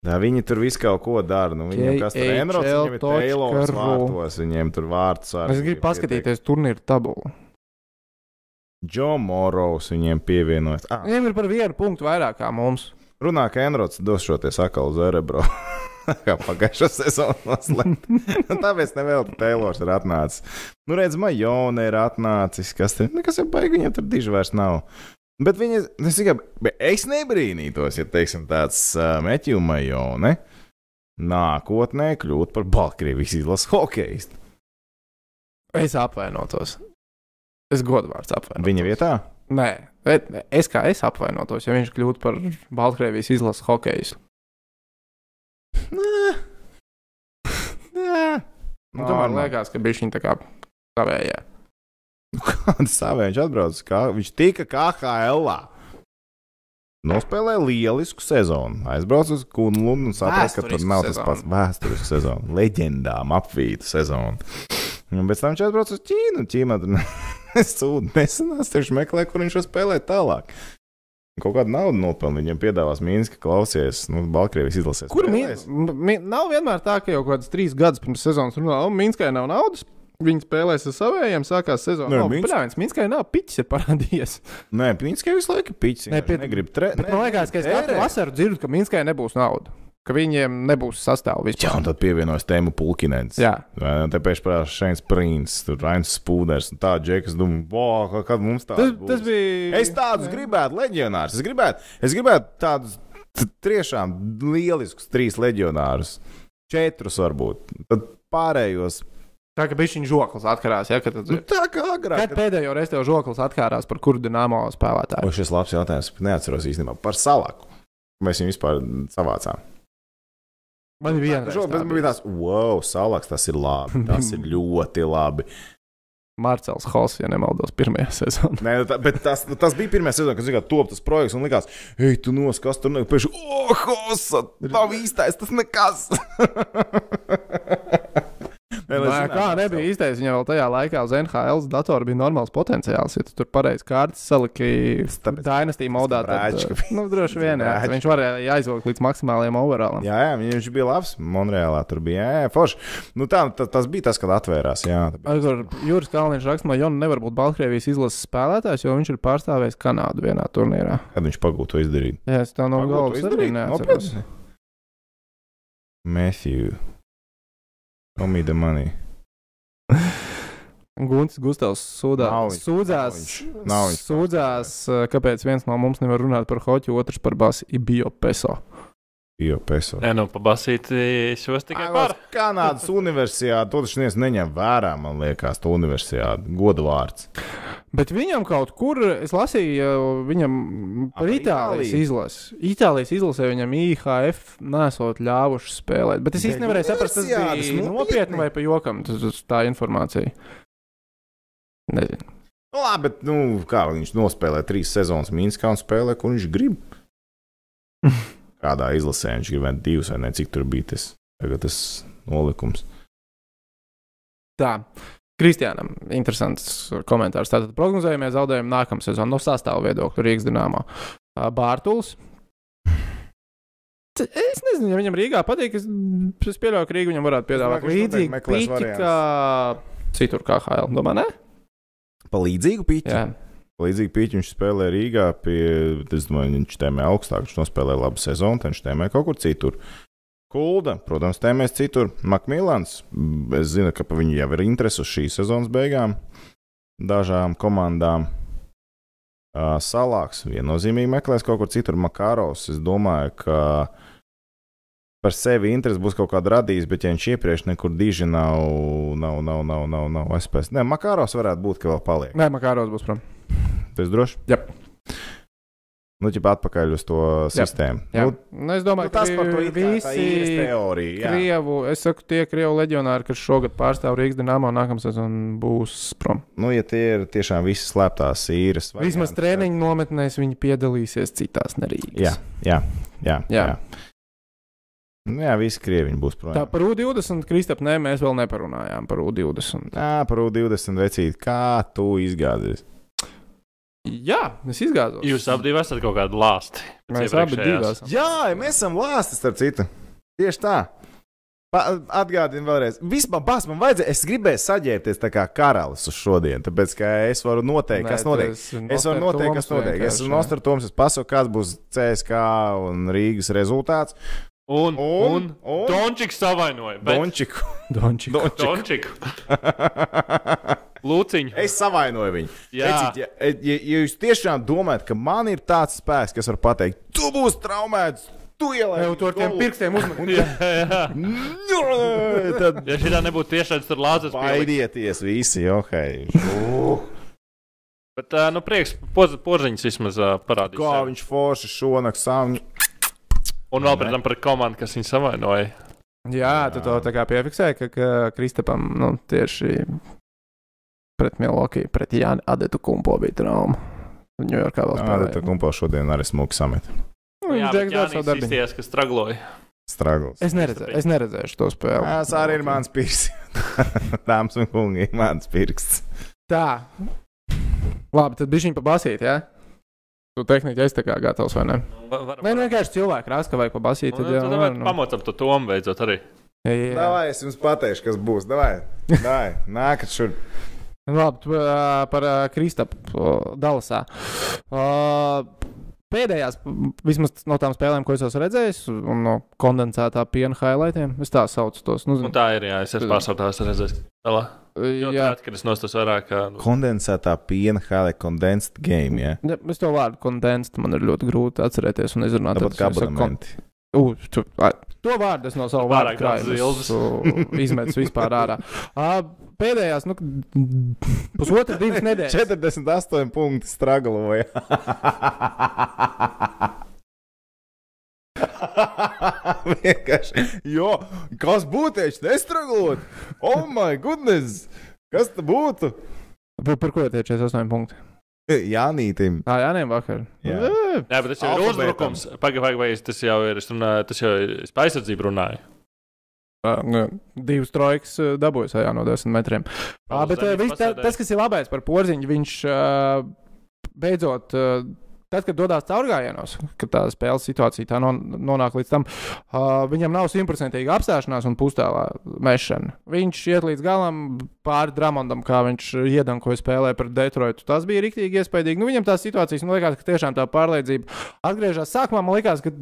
Jā, viņi tur visu kaut ko dara. Nu, viņiem kas tur ir viņiem ir Taylors vārtos, viņiem tur vārds. Es gribu paskatīties turnīru tabulu. Džo Moros viņiem pievienojas. Ah, Viņiem ir par vienu punktu vairāk kā mums. runā, ka Enrods došoties atkal uz Erebro. Kā pagājušā sezonā noslēgt. Nu, Tāpēc nevēl Taylors ir atnācis. Nu, redz, Majone ir atnācis. Kas tur nekas ir baigi, viņam tur diži vairs nav. Bet viņi, es, tikai, es nebrīnītos, ja, teiksim, tāds uh, Metju Majone nākotnē kļūtu par Baltkrievijas izlases hokeistu. Es apvainotos. Es godvārds apvainotos. Viņa vietā? Nē, bet es kā es apvainotos, ja viņš kļūtu par Baltkrievijas izlases hokeju. Nē, nē. Nu, tomēr liekas, ka bija viņa tā kā savējā. Kāda savā viņš atbrauc? Kā, viņš tika KHL. -ā. Nospēlēja lielisku sezonu. Aizbrauca uz Kunlunu un saprata, ka tur nav tas sezonu. pats vēsturisks sezona. Leģendām apvīta sezona. Un pēc tam viņš aizbrauca uz Ķīnu. Ķīnā tur sūdi nesenās, viņš meklē, kur viņš var spēlēt tālāk. Kaut kādu naudu nopelnīt, viņam piedāvās Mīnska, klausies, nu, Baltkrievijas izlasēs. Kur. Mīnska? Nav vienmēr tā, ka jau kaut kāds trīs gadus pirms sezonas runā, un Mīnskai nav naudas. Viņi spēlēs ar saviem, sākās sezona. Nē, Minsk- Minsk... Minskai nav piķis, ir parādījies. Nē, Mīnskai visu laiku piķis. Nē, Nē, pie- negrib tre... Bet man liekas, ka es katru vasaru dzirdu, ka Minskai nebūs nauda. Ka viņiem nebūs sastāvā Jā, vispār. un tad pievienojas tēmu Pulkinens. Jā. Vai ne? Te pēc parādās Šēns Prīns, Rains Spūders un tā Džekas. Domāju, wow, kad mums tāds Tas, būs. tas bija. Es tādus gribētu, leģionārus. Es gribētu, es gribētu tādus tiešām lieliskus trīs leģionārus. Četrus varbūt. Tad pārējos. Tā kā bija šī žoklis atkarās. Ja, kad, Nu, tā kā agrāk. kad pēdējo reizi tev žoklis atkārās par kuru dināmo O, spēlētāju? šis labs jautājums. Neatceros īstenībā par salaku. Mēs viņu vispār savācām. Man ir viena. Šo, bet man bija tāds, wow, salaks, tas ir labi. Tas ir ļoti labi. Marcels Hoss, ja nemaldos, pirmajā sezonā. Nē, nu tā, bet tas, tas bija pirmā sezona, kad zināmā top tas projekts un likās, ej, tu nos, kas tur nav. Pēc tam, oh, hosa, nav īstais, tas nekas. Nē, zinātu, kā nebija īstais, viņam vēl tajā laikā uz NHL datora bija normāls potenciāls. Ja tu tur pareizi kārtas saliki dynasty modā, tad, ka- nu, droši vien, jā, viņš varēja aizvilkt līdz maksimālajiem overallam. Jā, jā, viņš bija labs. Monreālā tur bija. Jā, jā forši. Nu, tā, tā, tas bija tas, kad atvērās. Jā. Ar Juris Kalniņš raksta, ka Jona nevar būt Baltkrievijas izlases spēlētājs, jo viņš ir pārstāvējis Kanādu vienā turnīrā. Kad viņš pagūtu to izdarīt? Jā, es tā no galvas arī neatceros. Matthew. Show me the money. Gunts Gustavs sūdā, Nav viņš, sūdzās, nav viņš, nav viņš sūdzās, kāpēc viens no mums nevar runāt par hoķu, otrs par basi Ibio Peso. Jo, peso. Nē, nu, pabasīt šos tikai par. Kanādas universitāte, to taču neņem vērā, man liekas, to universitāti. Godu vārds. Bet viņam kaut kur, es lasīju, viņam par par Itālijas izlasi. Itālijas izlasē viņam IHF nesot ļāvuši spēlēt. Bet es Bet nevarēju saprast, tas bija nopietni. nopietni vai pa jokam, tas, tas, tā informācija. Nezinu. Nu, labi, bet nu, kā viņš nospēlē trīs sezonas Minskā un spēlē, kur viņš grib. Kādā izlasē viņš gribētu divus vai ne, cik tur bija tas, tas nolikums. Tā. Kristiānam, interesants komentārs. Tātad prognozējumie zaudējumi nākamā sezonā no sastāvā viedokļa Rīgas dīnāmā. Bārtuls. Es nezinu, ja viņam Rīgā patīk. Es, es pieļauju, ka Rīga viņam varētu piedāvāt līdzīgu pīķi kā citur, kā HL. Domā, ne? Pa līdzīgu pīķi. Jā. Līdzīgi pīķi viņš spēlē Rīgā, pie, es domāju, viņš tēmē augstāk, viņš nospēlē labu sezonu, viņš tēmē kaut kur citur. Kulda, protams, tēmēs citur. Makmilans, es zinu, ka pa viņu jau ir interesi uz šīs sezonas beigām. Dažām komandām. Uh, Salāks viennozīmīgi meklēs kaut kur citur. Makāros, es domāju, ka par sevi interesi būs kaut kāda radījis, bet ja viņš iepriekš nekur diži nav, nav, nav, nav, nav, nav aizspējas. Nē, Makāros varētu būt, ka vēl paliek. Nē, Makāros būs prom. Tas droši? Jā. Nu, ķip atpakaļ uz to sistēmu. Jā. Nu, Nu, es domāju, nu, tas par to ir visi teorija. jā. Krievu, es saku, tie Krievu leģionāri, kas šogad pārstāv Rīgas dīnāmā, nākamā sezonā būs prom. Nu, ja tie ir tiešām visi slēptās īres. Vismaz treniņu nometnēs viņi piedalīsies citās nerīgas. Jā, jā, jā. Jā. jā. Nu, jā, visi krieviņi būs prom. Tā par U20 Kristap, nē, mēs vēl neparunājām par U20. Jā, par U20 vecīt, kā tu izgāzies? Jā, es izgāzos. Jūs abi esat kaut kādi lāsti. Mēs abi esam. Jā, mēs esam lāsti starp citu. Tieši tā. Pa- Atgādinu vēlreiz. Vispār, bās, man vajadzēja, es gribēju saģērbties tā kā karalis uz šodien, tāpēc ka es varu noteikt, kas notiek. Es varu noteikt, kas notiek. Es esmu Nostratoms, es pasaku, kāds būs CSK un Rīgas rezultāts. Un, Un- un, un- Dončiks savainoja. bet- Dončiku. Dončik. Dončiku. Lūciņu. es savainoju viņu. Jā. Vecīt, ja, ja, ja jūs tiešām domājat, ka man ir tāds spēks, kas var pateikt, tu būsi traumēts, tu ielēji. Jau tur tiem pirkstiem uzmanīgi. Jā, jā. Nu, Tad Ja šī tā nebūtu tiešām lāzes pielikt. baidieties visi, ok. Bet, ā, nu, prieks, poz, porziņš vismaz ā, parādīs. Kā viņš forši šonakt sāņu. Un vēl pēc tam par komandu, kas viņu savainoja. Jā, tu to tā kā piefiksēji, ka, ka Kristapam nu, tieši pret Milwaukee, pret Jāni Adetu kumpo bija trauma. Ņujorkā vēl spēlēja. kumpo šodien arī smuki samet. Nu, Jā, Viņš Džeks dara savu darbu. izties, ka stragloja. Stragls. Es neredzēju, es neredzēšu to spēli. Tas arī ir mans pirksts. Dāmas un kungi, mans pirksts. Tā. Labi, tad bija viņa pabasīt, jā? Tu tehniski esi kā gatavs, vai ne? Va- var- Vai nu vienkārši cilvēki rasta, ka vajag pabasīt, Nu, tad jau Tad var, var nu. pamocam to tomu beidzot arī. Jā, jā, jā. Davai, es jums pateikšu, kas būs. Davai, davai. nākat šur. Nu, Labi, par Kristapu Dalasā. Pēdējās, vismaz no tām spēlēm, ko es esmu redzējis, un no kondensētā piena highlightiem, es tā saucu tos. Nu, Un tā ir, jā, es esmu pārstāvjis redzējis. Tālā. Jo jā, tā, kad es nostos vairāk, kā, nu, Kondensētā piena hāle, condensed game, ja? Ja, es to vārdu kondensēt, man ir ļoti grūti atcerēties un izrunāt. Tāpat kā abonementi. U, tu, to vārdu es no sava daudz krājuma izmetu vispār ārā. A, pēdējās, nu, pusotra, divas nedēļas. 48 punkti stragloja. Vienkārši. Jo, kas būtu, ja viņš nestraglot? Oh, my goodness! Kas tas būtu? Par, par ko tie 48 punkti? Jānītim. Tā jā, nē, vakar. Jā. Jā, bet tas jau ir uzbrukums. Pagaidām, pagaidām, tas jau ir. Es runāju, tas jau ir es par aizsardzību runāju. ā, nu, Divas trojkas dabūjas jā, no 10 metriem. Ā, Bet ā, viss tā- tas, kas ir labais par porziņu, viņš beidzot. Tad, kad dodas caurgājienos, kad tā spēles situācija tā non, nonāk līdz tam, uh, viņam nav simtprocentīga apstāšanās un pustālā mešana. Viņš iet līdz galam pāri Dramondam, kā viņš iedankoja spēlē pret Detroitu. Tas bija rīktīgi iespaidīgi. Nu, viņam tās situācijas, man liekas, ka tiešām tā pārliecība atgriežas. Sākumā man liekas, ka.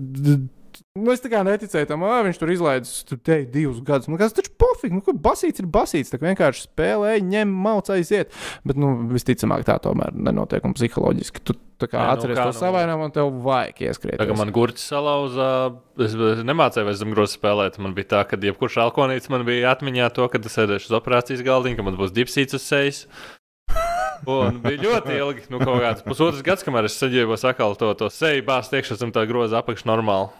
Nu, es tā kā neticēju tam, ka viņš tur izlaidis tur te divus gadus. Nu, kas taču pofīgi, nu, kur basīts ir basīts. Tā kā vienkārši spēlē, ņem, mauc, aiziet. Bet, nu, visticamāk, tā tomēr nenotiek un psiholoģiski. Tu tā kā nu, atceries kā to nu- savainojumu un tev vajag ieskriet. Tagad man gurķis salauza. Es es nemācīju vairs zem grozā spēlēt. Man bija tā, ka jebkurš alkoholīts man bija atmiņā to, ka es sēdēšu uz operācijas galdiņa, ka man būs dipsīts uz sejas. Un bija ļoti ilgi, nu, kaut kāds pusotrs gads, kamēr es saģērbos atkal to, to seju bāzt iekšā zem tā groza apakš normāli.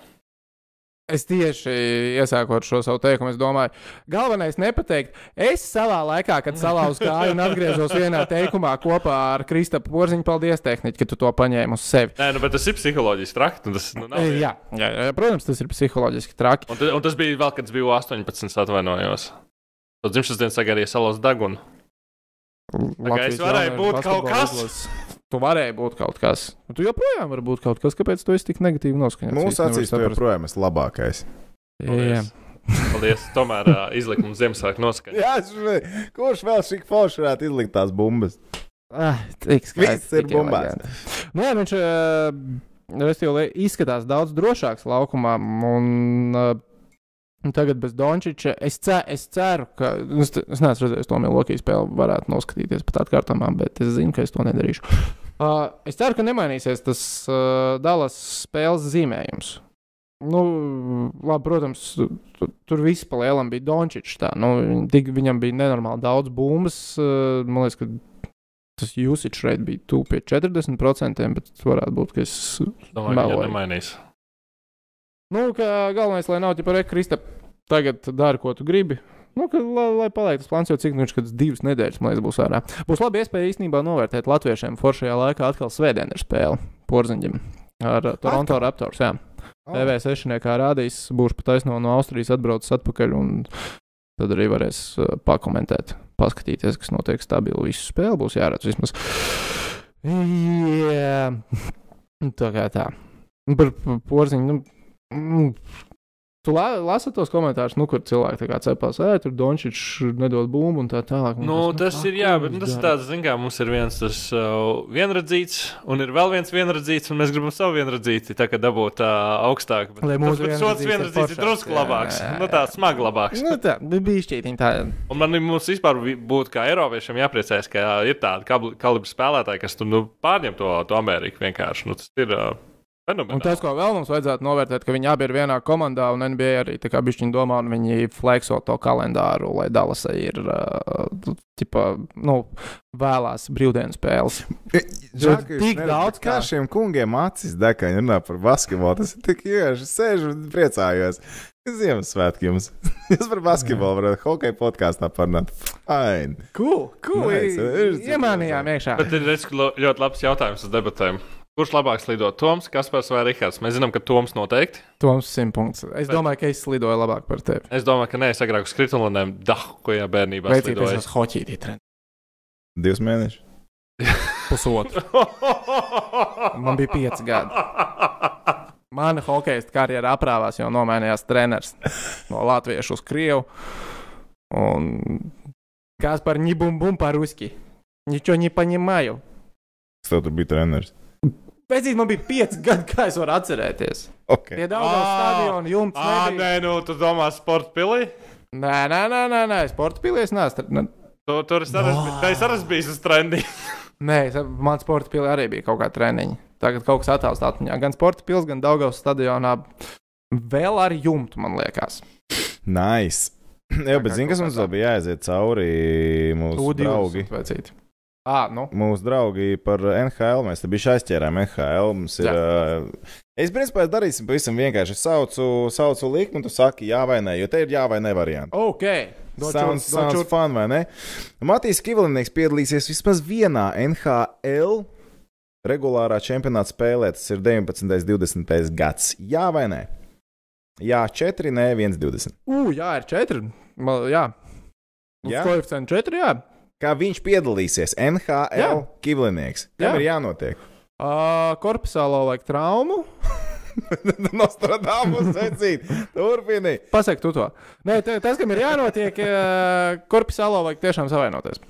Es tieši iesākot šo savu teikumu, es domāju, galvenais nepateikt. Es savā laikā, kad salauzu kāju un atgriezos vienā teikumā kopā ar Kristapu Porziņu, paldies, tehniķi, ka tu to paņēmi uz sevi. Nē, nu, bet tas ir psiholoģiski traki. Tas, nu, nav, E, Jā, jā, jā, protams, tas ir psiholoģiski traki. Un, ta- un tas bija vēl, kad es biju 18, es atvainojos. Uz dzimšanas dienas sagadīju salos degunu. Latvijas es varēju būt kaut kas. izlases. Tu varēji būt kaut kas. Un Tu joprojām vari būt kaut kas, kāpēc tu esi tik negatīvi noskaņots. Mūsu acīs tu joprojām esi labākais. Jā, Paldies. Paldies. Tomēr uh, izlikuma Ziemassvētku noskaņa. Jā, šve- kurš vēl šī forša varētu izlikt tās bumbas? Ah, tik skaisti, Viss ir bumbās. Nu, jā, viņš uh, restīvi, izskatās daudz drošāks laukumā. Un, uh, Tagad bez Dončiča es, ce, es ceru, ka. nu, Es, es neesmu redzējis to Milwaukee spēli, varētu noskatīties pat atkārtojumā, bet es zinu, ka es to nedarīšu. Uh, es ceru, ka nemainīsies tas uh, Dallas spēles zīmējums. Nu, labi, protams, tu, tur viss pa lielam bija Dončičs. tā, Nu, tik, viņam bija nenormāli daudz bumbas. Uh, man liekas, ka tas usage rate bija tuvu pie 40%, bet varētu būt, ka es. Domāju, ka nemainīs. Nu, ka galvenais, lai nav tikai rekrista, tagad dari, ko tu gribi. Nu, ka, lai, lai paliek tas plāns, jau cik nu viņš kādas divas nedēļas, man liekas, būs ārā. Būs labi iespēja īstenībā novērtēt latviešiem foršajā laikā atkal svētdienas spēli Porziņģim ar uh, Toronto Atkal? Raptors. Jā. TV sešniekā rādīs, būs pat taisno no Austrijas atbraucis atpakaļ, un tad arī varēs uh, pakomentēt, paskatīties, kas notiek stabili. Visu spēli būs jāredz vismaz. Jā, tā kā tā. Par, porziņu. Nu, Tu la, lasi tos komentārus, nu, kur cilvēki cepās, ej, tur Dončits nedod bumbu un tā tālāk. Un Nu, tas ir jā, bet nu, tas ir tāds. tāds, zin kā, mums ir viens tas uh, vienradzīts, un ir vēl viens vienradzīts, un mēs gribam savu vienradzīti, tā kā dabūt uh, augstāk. Bet Lai tas, mūsu tas otrs vienradzīts ir vienradzīts ir foršāks, drusku jā, labāks, jā, nu tā smagi labāks. Nu, tā bija šķītiņa tā. Un man mums vispār vi- būtu kā Eiropiešiem jāpriecājas, ka ir tādi kalibra spēlētāji, kas tur nu, pārņem to, to Ameriku vienkārši. Nu, tas ir uh, Un fenomenāli. tas, ko vēl mums vajadzētu novērtēt, ka viņi abi ir vienā komandā, un NBA arī tā kā bišķiņi domā, un viņi flexo to kalendāru, lai Dallasai ir, uh, tipa, nu, vēlās brīvdienas spēles. Žāk, Tik daudz kā šiem kungiem acis dekaņi runā par basketbolu. Tas ir tik ieši. Sēžu un priecājos. Ziemassvētki jums. Jūs par basketbolu varat hokeja podkāstā parunāt. Fine. Cool, cool. Nice, Iemānījām iekšā. Bet ir redz, ļoti labs jautājums uz debatēm. Kurš labāk lido? Toms, Kaspars vai Rihards? Mēs zinām, ka Toms noteikti. Toms simt punkts. Es domāju, ka es slidoju labāk par tevi. Es domāju, ka nē, es agrāk uz kritulinēm dahu, ko jau bērnībā slidoju. uz hoķītī treniņu. Divas mēnešus. Pusotru. Man bija pieci gadi. Mana hokeja karjera aprāvās, jo nomainījās treneris no Latvijas uz Krievu. Un kas par ņibumbumu par ruski? Ničo nepaņemāju. Kas tev tur bija treneris? Pēc tam man bija pieci gadi, kā es varu atcerēties. Okay. Tie daudz Ā, stadionu jumts. Ah, nebija. nē, nu, tu domā, sporta pilī? Nē, nē, nē, nē, nē. sporta pilies neesmu. Tu, tur es arī, no. es arī biju uz trendi. Nē, es- man sporta pilī arī bija kaut kā treniņa. Tagad kaut kas attēlots atmiņā. Gan sporta pils, gan Daugavas stadionā. Vēl ar jumtu, man liekas. Nice. Jā, bet zini, kas mums vēl bija jāaiziet cauri mūsu draugi. Ā, nu. Mūsu draugi par NHL. Mēs te bijām aizķērām NHL. Ir, uh, es principā darīsim pavisam vienkārši. Es saucu, saucu likmi, un tu saki jā vai nē, jo te ir jā vai nē varianti. Ok. Dočūs, Sounds, sounds dočūs. fun, vai ne? Matīs Kivlinieks piedalīsies vismaz vienā NHL regulārā čempionāta spēlē. Tas ir 19. un 20. gads. Jā vai nē? Jā, 4, nē, 1, 20. Ugh, jā, ir četri. Ma- Jā, Jā? koeficients četri. Jā. Kā viņš piedalīsies NHL Jā. Kivlinieks? Jā. Kam ir jānotiek? Uh, korpusālo laika traumu. Nostrādāmus vecīt. Turpini. Pasaki tu to. Nē, tas, kam ir jānotiek, uh, korpusālo vajag tiešām savainoties.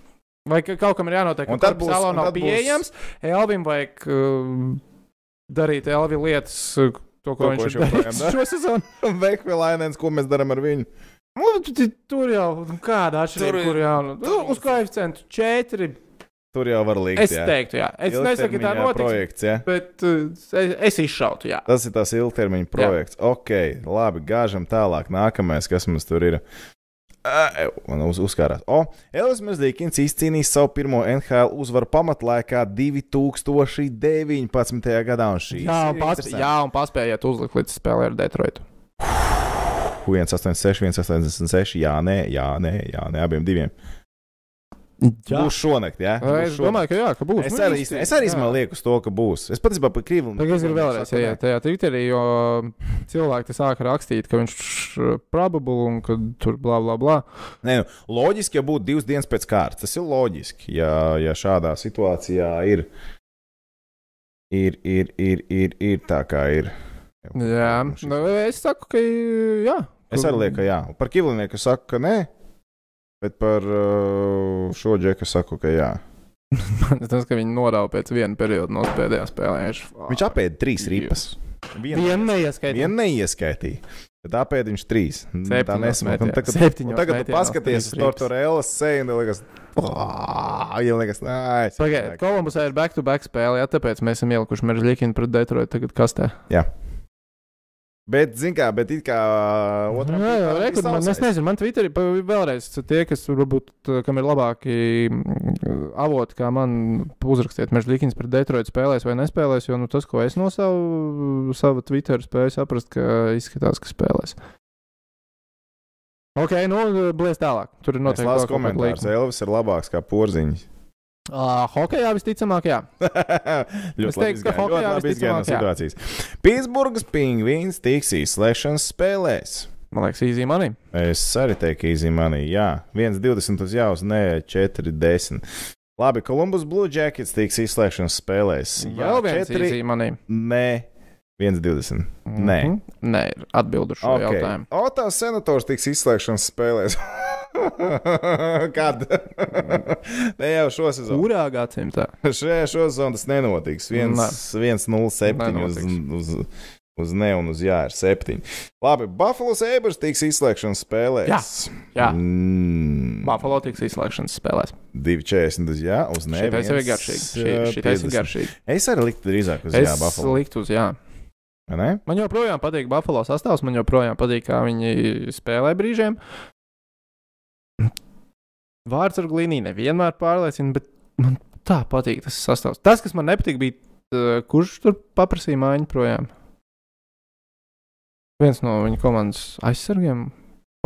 Vai ka- kaut kam ir jānotiek, Un tad būs- un nav tad būs- pieejams. Elvim vajag uh, darīt Elvi lietas, uh, to, ko To, viņš ko ir viņš joprojām darījis šo sezonu. Vekvilainens, ko mēs darām ar viņu? Nu, tu- tu- Tur jau nu, kāda atšķirība, kur jau nu, uz koeficientu četri. Tur jau var likt. Es jā. teiktu, jā. Es nesaku, ka tā notiks, projekts, jā. bet uh, es, es izšautu, jā. Tas ir tas ilgtermiņa projekts. Jā. Ok, labi, gāžam tālāk. Nākamais, kas mums tur ir. Ā, Man uz, uzkārās. O, Elvis Mežģīkins izcīnījis savu pirmo NHL uzvaru pamatlaikā 2019. gadā. un šīs Jā, un, pas, jā, un paspējiet uzlikt līdz spēlē ar Detroitu. 186, 186, jā, nē, jā, nē, jā, nē abiem diviem. Jā. Būs šonakt, jā. Es domāju, ka jā, ka būs. Es Nu, arī, īsti, es arī man lieku uz to, ka būs. Es patiesībā par krīvu. Tagad es gribu vēlreiz ieiet tajā Twitterī, jo cilvēki sāka rakstīt, ka viņš probable un ka tur blā, blā, blā. Nē, nu, loģiski, ja būtu divas dienas pēc kārtas. Tas ir loģiski, ja, ja šādā situācijā ir, ir, ir, ir, ir, ir tā, kā ir. Jā, nu, es saku, ka jā. Es arī lieku, ka jā. Par Kivlinieku saku, ka nē, bet par uh, šo džeku saku, ka jā. Tas, ka viņi norāva pēc viena perioda no pēdējā spēlē. Viņš apēda trīs ripas. Vienu Vienu neieskaitīja. vien neieskaitīja. Bet apēda viņš trīs. Tā Septiņos nesmāk. Un metienos. tagad, Septiņos un tagad tu paskaties uz. Tortorellas seju un liekas, viņa liekas, nē, Pagaidiet, Kolumbusā ir back-to-back spēle, jā, tāpēc mēs esam ielikuši Meržģīkinu pret Detroitu tagad kastē. Bet, zin kā, bet it kā otram Jā, jā, pusē rekur, man, es nezinu, man Twitterī vēlreiz tie, kas varbūt, uh, kam ir labāki mm, avoti, kā man uzrakstiet, Meržģīkins pret Detroitu spēlēs vai nespēlēs, jo nu, tas, ko es no savu, sava Twitter spēju saprast, ka izskatās, ka spēlēs. Ok, nu, blies tālāk. Tur ir noteikti kaut kādi komentārus. līkumi. Elvis ir labāks kā porziņš. Ā, Hokejā visticamāk, jā. ļoti Es teiktu, ka hokejā visticamāk, situācijas. Pitsburgas pingvīns tiks izslēgšanas spēlēs. Man liekas, easy money. Es arī teiktu, īsi manī, jā, 1,20 uz jāuz, nē, 4,10. Labi, Columbus Blue Jackets tiks izslēgšanas spēlēs. Jā, Vēl viens 4, easy money. nē, 1,20. Nē. Mhm. Nē, ir atbildu šo okay. Jautājumu. Otās senators tiks izslēgšanas spēlēs. Kad? ne jau šo sezonu. Kurā gadsimtā? Šajā šo sezonu tas nenotiks. 1,07 uz, uz, uz ne un uz jā ir 7. Labi, Buffalo Sabres tiks izslēgšanas spēlēs. Jā, jā. Mm, Buffalo tiks izslēgšanas spēlēs. 2,40 uz jā, uz ne. Jau ir garšīgi. jā, Šī- Šitais ir 50. garšīgi. Es arī liktu drīzāk uz jā, Es Buffalo. liktu uz jā. Ne? Man joprojām patīk Buffalo sastāvs, man joprojām patīk, kā viņi spēlē brīžiem. Vārds ar glīnī nevienmēr pārliecina, bet man tā patīk tas sastāvs. Tas, kas man nepatīk, bija, uh, kurš tur paprasīja mājiņu projām. Viens no viņa komandas aizsargiem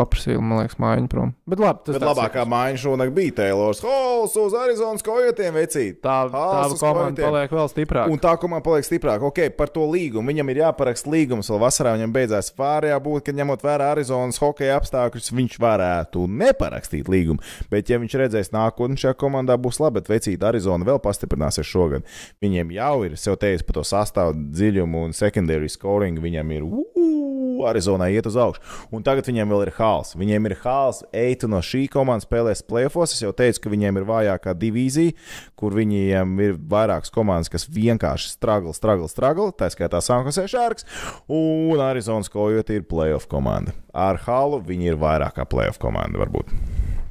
paprasīja, man liekas, mājiņu prom. Bet labi, tas Bet labākā mājiņa šonakt bija Taylors Halls uz Arizonas kojotiem vecīt. Tā, tā Halls uz komanda paliek vēl stiprāka. Un tā komanda paliek stiprāka. Ok, par to līgumu. Viņam ir jāparaksta līgums, vēl vasarā viņam beidzās. Pārējā būtu, ka ņemot vērā Arizonas hokeja apstākļus, viņš varētu neparakstīt līgumu. Bet, ja viņš redzēs nākotnē, šajā komandā būs labi. Bet vecīt, Arizona vēl pastiprināsies šogad. Viņiem jau ir, jau teicu, par to sastāvu dziļumu un secondary scoring. Viņam ir. Uh, Arizonā iet uz augšu. Un tagad viņiem vēl ir hāls. Viņiem ir hāls, eitu no šī komandas spēlēs plēfos. Es jau teicu, ka viņiem ir vājākā divīzija, kur viņiem ir vairākas komandas, kas vienkārši stragla, stragla, stragla. Tā skaitā Sanktpēters Šārks un Arizonas Kojot ir playoff komanda. Ar hālu viņi ir vairākā playoff komanda varbūt.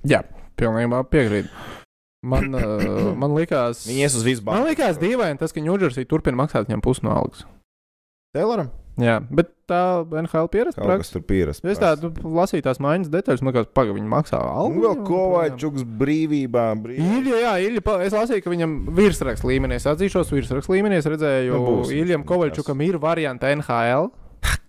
Jā, pilnībā piekrītu. Man, uh, man likās, Viņi ies uz visu man banku. likās dīvaini tas, ka Ņūdžersija turpina maksāt viņam pusi no algas. Tayloram? Jā, bet tā NHL pieredze Kaut kas tur pierast. Es tādu lasīju tās maiņas detaļas, man liekas, pagaidi, viņi maksā algu. Un vēl Kovačuks brīvībā. brīvībā. Ilja, jā, Ilja, es lasīju, ka viņam virsraksts līmenī, es atzīšos, virsraksts līmenī, es redzēju, Nu, būs. Iljam Kovaļčukam ir varianti NHL.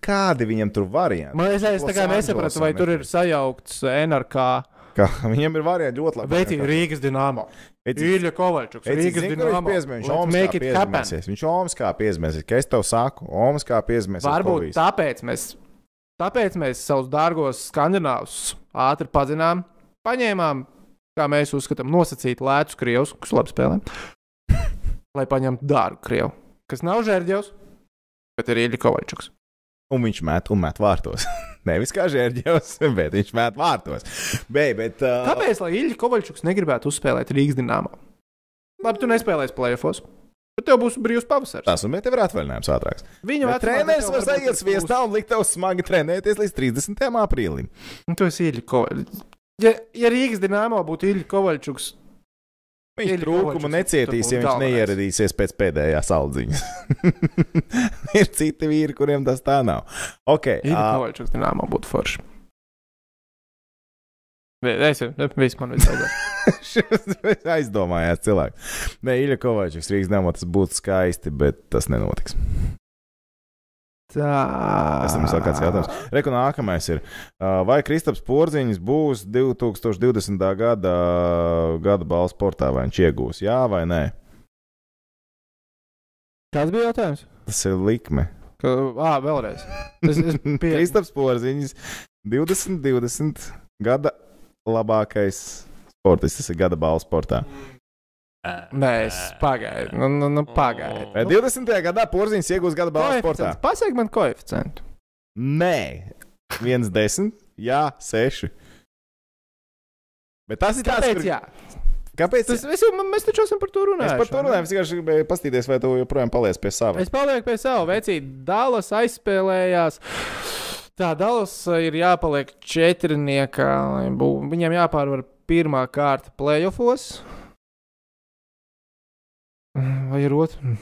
Kādi viņam tur varianti? Man es, es tā kā nesapratu, vai tur ir sajaukts NRK Ka viņiem ir varianti ļoti labi. Veicīgi Rīgas dīnāmo. Ilja Kovaļčuks, Rīgas dīnāmo. Viņš Omas kā piezmēsies. Viņš Omas kā piezmēsies. Ka es tev saku, Omas kā piezmēsies. Varbūt tāpēc mēs, tāpēc mēs savus dārgos skandināvus ātri pazinām, paņēmām, kā mēs uzskatām, nosacīt lētus krievus, kas labi spēlē, lai paņemtu dārgu krievu, kas nav žērģevs, bet ir Ilja Kovaļčuks. Un viņš met un met vārtos. Nevis kā žērģis, bet viņš met vārtos. Be, bet, uh... Kāpēc lai Ilja Kovaļčuks negribētu uzspēlēt Rīgas dīnāmā? Labi, tu nespēlēsi plēsofos. Bet tev būs brīvs pavasaris. Tas un tev ir atvaļinājums ātrāks. Viņa treneris var aiziet sviestā un likt tev smagi trenēties līdz 30. aprīlim. Tu esi Ilja Kovaļčuks. Ja, ja Rīgas dīnāmā būtu Ilja Kovaļčuks, Viņš trūkumu necietīs, ja viņš neieradīsies pēc pēdējās aldziņas. ir citi vīri, kuriem tas tā nav. Okay, Ilja ā, Kovaļčuks dīnāmā būtu forši. Es jau, viss man vajadzēja. aizdomājās cilvēks. Nē, Ilja Kovačs, Rīgas dāmā, tas būtu skaisti, bet tas nenotiks. Tā. Tas ir vēl kāds jautājums. Reku nākamais ir, vai Kristaps Porziņš būs 2020. gada, gada balss sportā, vai viņš iegūs? Jā vai nē? Kāds bija jautājums? Tas ir likme. Ka, ā, vēlreiz. Es, es pie... Kristaps Porziņš 2020. gada labākais sportists, tas ir gada balss sportā. Nē, es pagaidu. Nu, nu, nu pagaidu. Vai 20. gadā Porziņš iegūs gada balss sportā? Pasaka man koeficientu. Nē, 1,10. Jā, 6. Bet tas ir tāds, Kāpēc? kur- Jā, Kāpēc? tas, es, jau- mēs taču esam par to Es runājuši. par to runāju, es vienkārši gribēju paskatīties, vai tu joprojām paliec pie sava. Es palieku pie sava vecīta. Dallas aizspēlējās. Tā Dallas ir jāpaliek četrniekā. lai bū- Viņam jāpārvar pirmā kārta playoffs. Vai ir otra?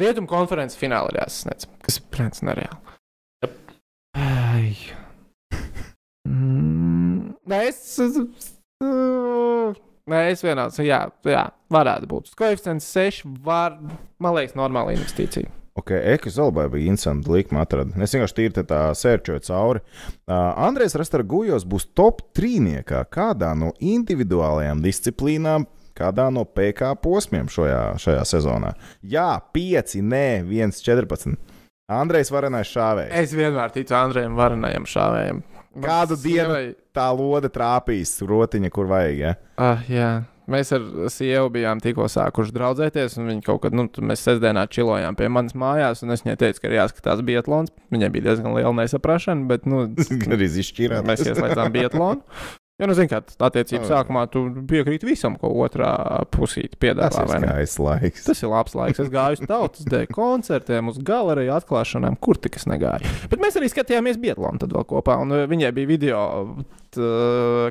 Rietumu konferences finālā ir jāsasniedz. Kas ir prāts nereāli. Jep. Ai. Mm, Nē, es. Nē, es vienāds. Jā, jā, varētu būt. Koeficients 6 var, man liekas, normāla investīcija. Ok, Eka Zolbai bija interesanti likme atrada. Es vienkārši tīri te tā sērčoju cauri. Uh, Andrejs Rastargujos būs top trīniekā kādā no individuālajām disciplīnām, kādā no PK posmiem šajā, šajā sezonā. Jā, 5, nē, 1, 14. Andrejs Varenais šāvējs. Es vienmēr ticu Andrejam Varanajam šāvējam. Man Kādu dienu? sievai- Tā lode trāpīs rotiņa, kur vajag. Ja? Ah, jā. Mēs ar sievu bijām tikko sākuši draudzēties, un viņa kaut kad, nu, mēs sestdienā čilojām pie manas mājās, un es viņai teicu, ka ir jāskatās Bietlons. Viņai bija diezgan liela nesaprašana, bet, nu, Arī izšķirāt. mēs ieslēdzām Bietlonu. Jo, nu, zini, kā attiecības Oh. sākumā tu piekrīti visam, ko otrā pusīte Tas piedāvā. ir vai ne? skaists laiks. Tas ir labs laiks. Es gāju uz tautas dēļ koncertiem, uz galeriju atklāšanām, kur tik es negāju. Bet mēs arī skatījāmies Bietlānu tad vēl kopā, un uh, viņai bija video, t,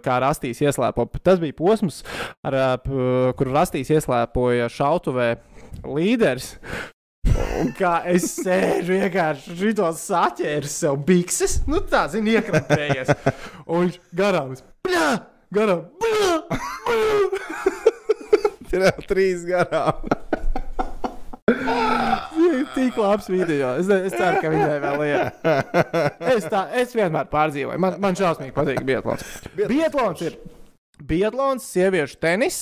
kā Rastīs ieslēpo. Tas bija posms, ar, uh, kur Rastīs ieslēpoja šautuvē līderis. Un kā es sēžu, vienkārši šito saķēru sev bikses, nu tā, zini, iekrāpējies. Un viņš garām, bļā, garām, bļā, bļā. Ir jau trīs garām. Tik labs video. Es, es ceru, ka viņai vēl ir. Es, tā, es vienmēr pārdzīvoju. Man, man šausmīgi patīk Bietlāns. Bietlāns ir Bietlāns, sieviešu tenis,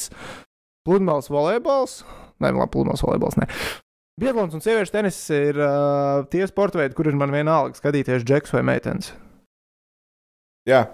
pludmales volejbols. Nē, labi, pludmales volejbols. Ne. Bietlāns un sieviešu tenis ir uh, tie sporta veidi, kur ir man vienalga skatīties džeks vai meitenes. Jā.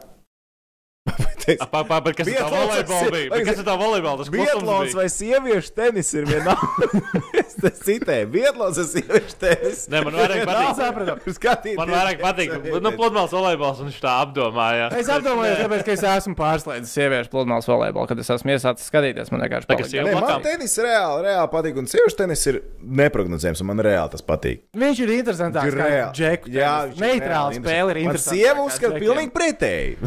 Bet Apa, apa, bet kas ir tā volejbola bija? Kas ir tā volejbola? Tas Bietlons vai sieviešu tenis ir vienalga. es te citēju, Bietlons vai sieviešu tenis. Nē, man vairāk patīk. Skatīties. Man vairāk patīk. Nu, pludmales volejbols, un viņš tā apdomāja. Es apdomājos, tāpēc, ka es esmu pārslēdzis sieviešu pludmales volejbolu, kad es esmu iesācis skatīties. Man vienkārši sieva- Nē, man tenis reāli, reāli patīk, un sieviešu tenis ir neprognozējams, un man reāli tas patīk. Viņš ir interesantāks. Ir reāli. Džeku. Jā, neitrāla spēle ir interesanta. sieva uzskata pilnīgi pretēji.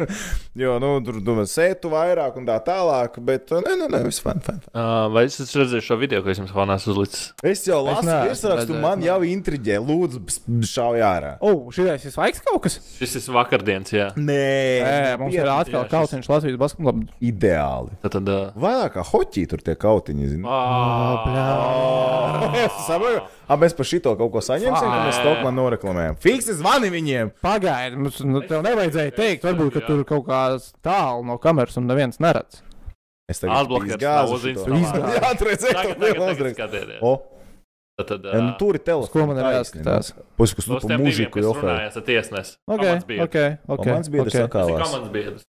jo, nu, tur domā, sētu vairāk un tā tālāk, bet, nē, nē, nē, viss fan, fan. fan. Uh, vai es esmu redzējis šo video, ko es jums neesmu uzlicis? Es jau lasu virsrakstu, man nē. jau intriģē. Lūdzu, šauj ārā. O, oh, šis ir svaigs kaut kas. Šis ir vakardienas, jā. Nē, Nē, mums ir atkal kausiņš Latvijas basketbolā. ideāli. Tad, tad uh, Vairāk kā hoķī tur tie kautiņi. zini. oh, Es saprotu, ah, mēs par šito kaut ko saņemsim, ka mēs to man noreklamējam. Fiksi zvani viņiem! Pagaidi, mums nu, tev nevajadzēja teikt, varbūt, ka tur kaut kāds tālu no kameras un neviens neredz. Es tagad izgāzu nav šito. uzinstalēts. Jā, tur redzēju, to uzrakstu. skatieties. O, Tad, tad, ja, nu, uh, tur ir telefons. ko man ir jāskatās? Pusi, kas nu tiem pa diviem, mūžiku kas jau runājas ar tiesnesi. Ok, ok, ok. Mans biedrs ok. Tas ir sakālās. komandas biedrs.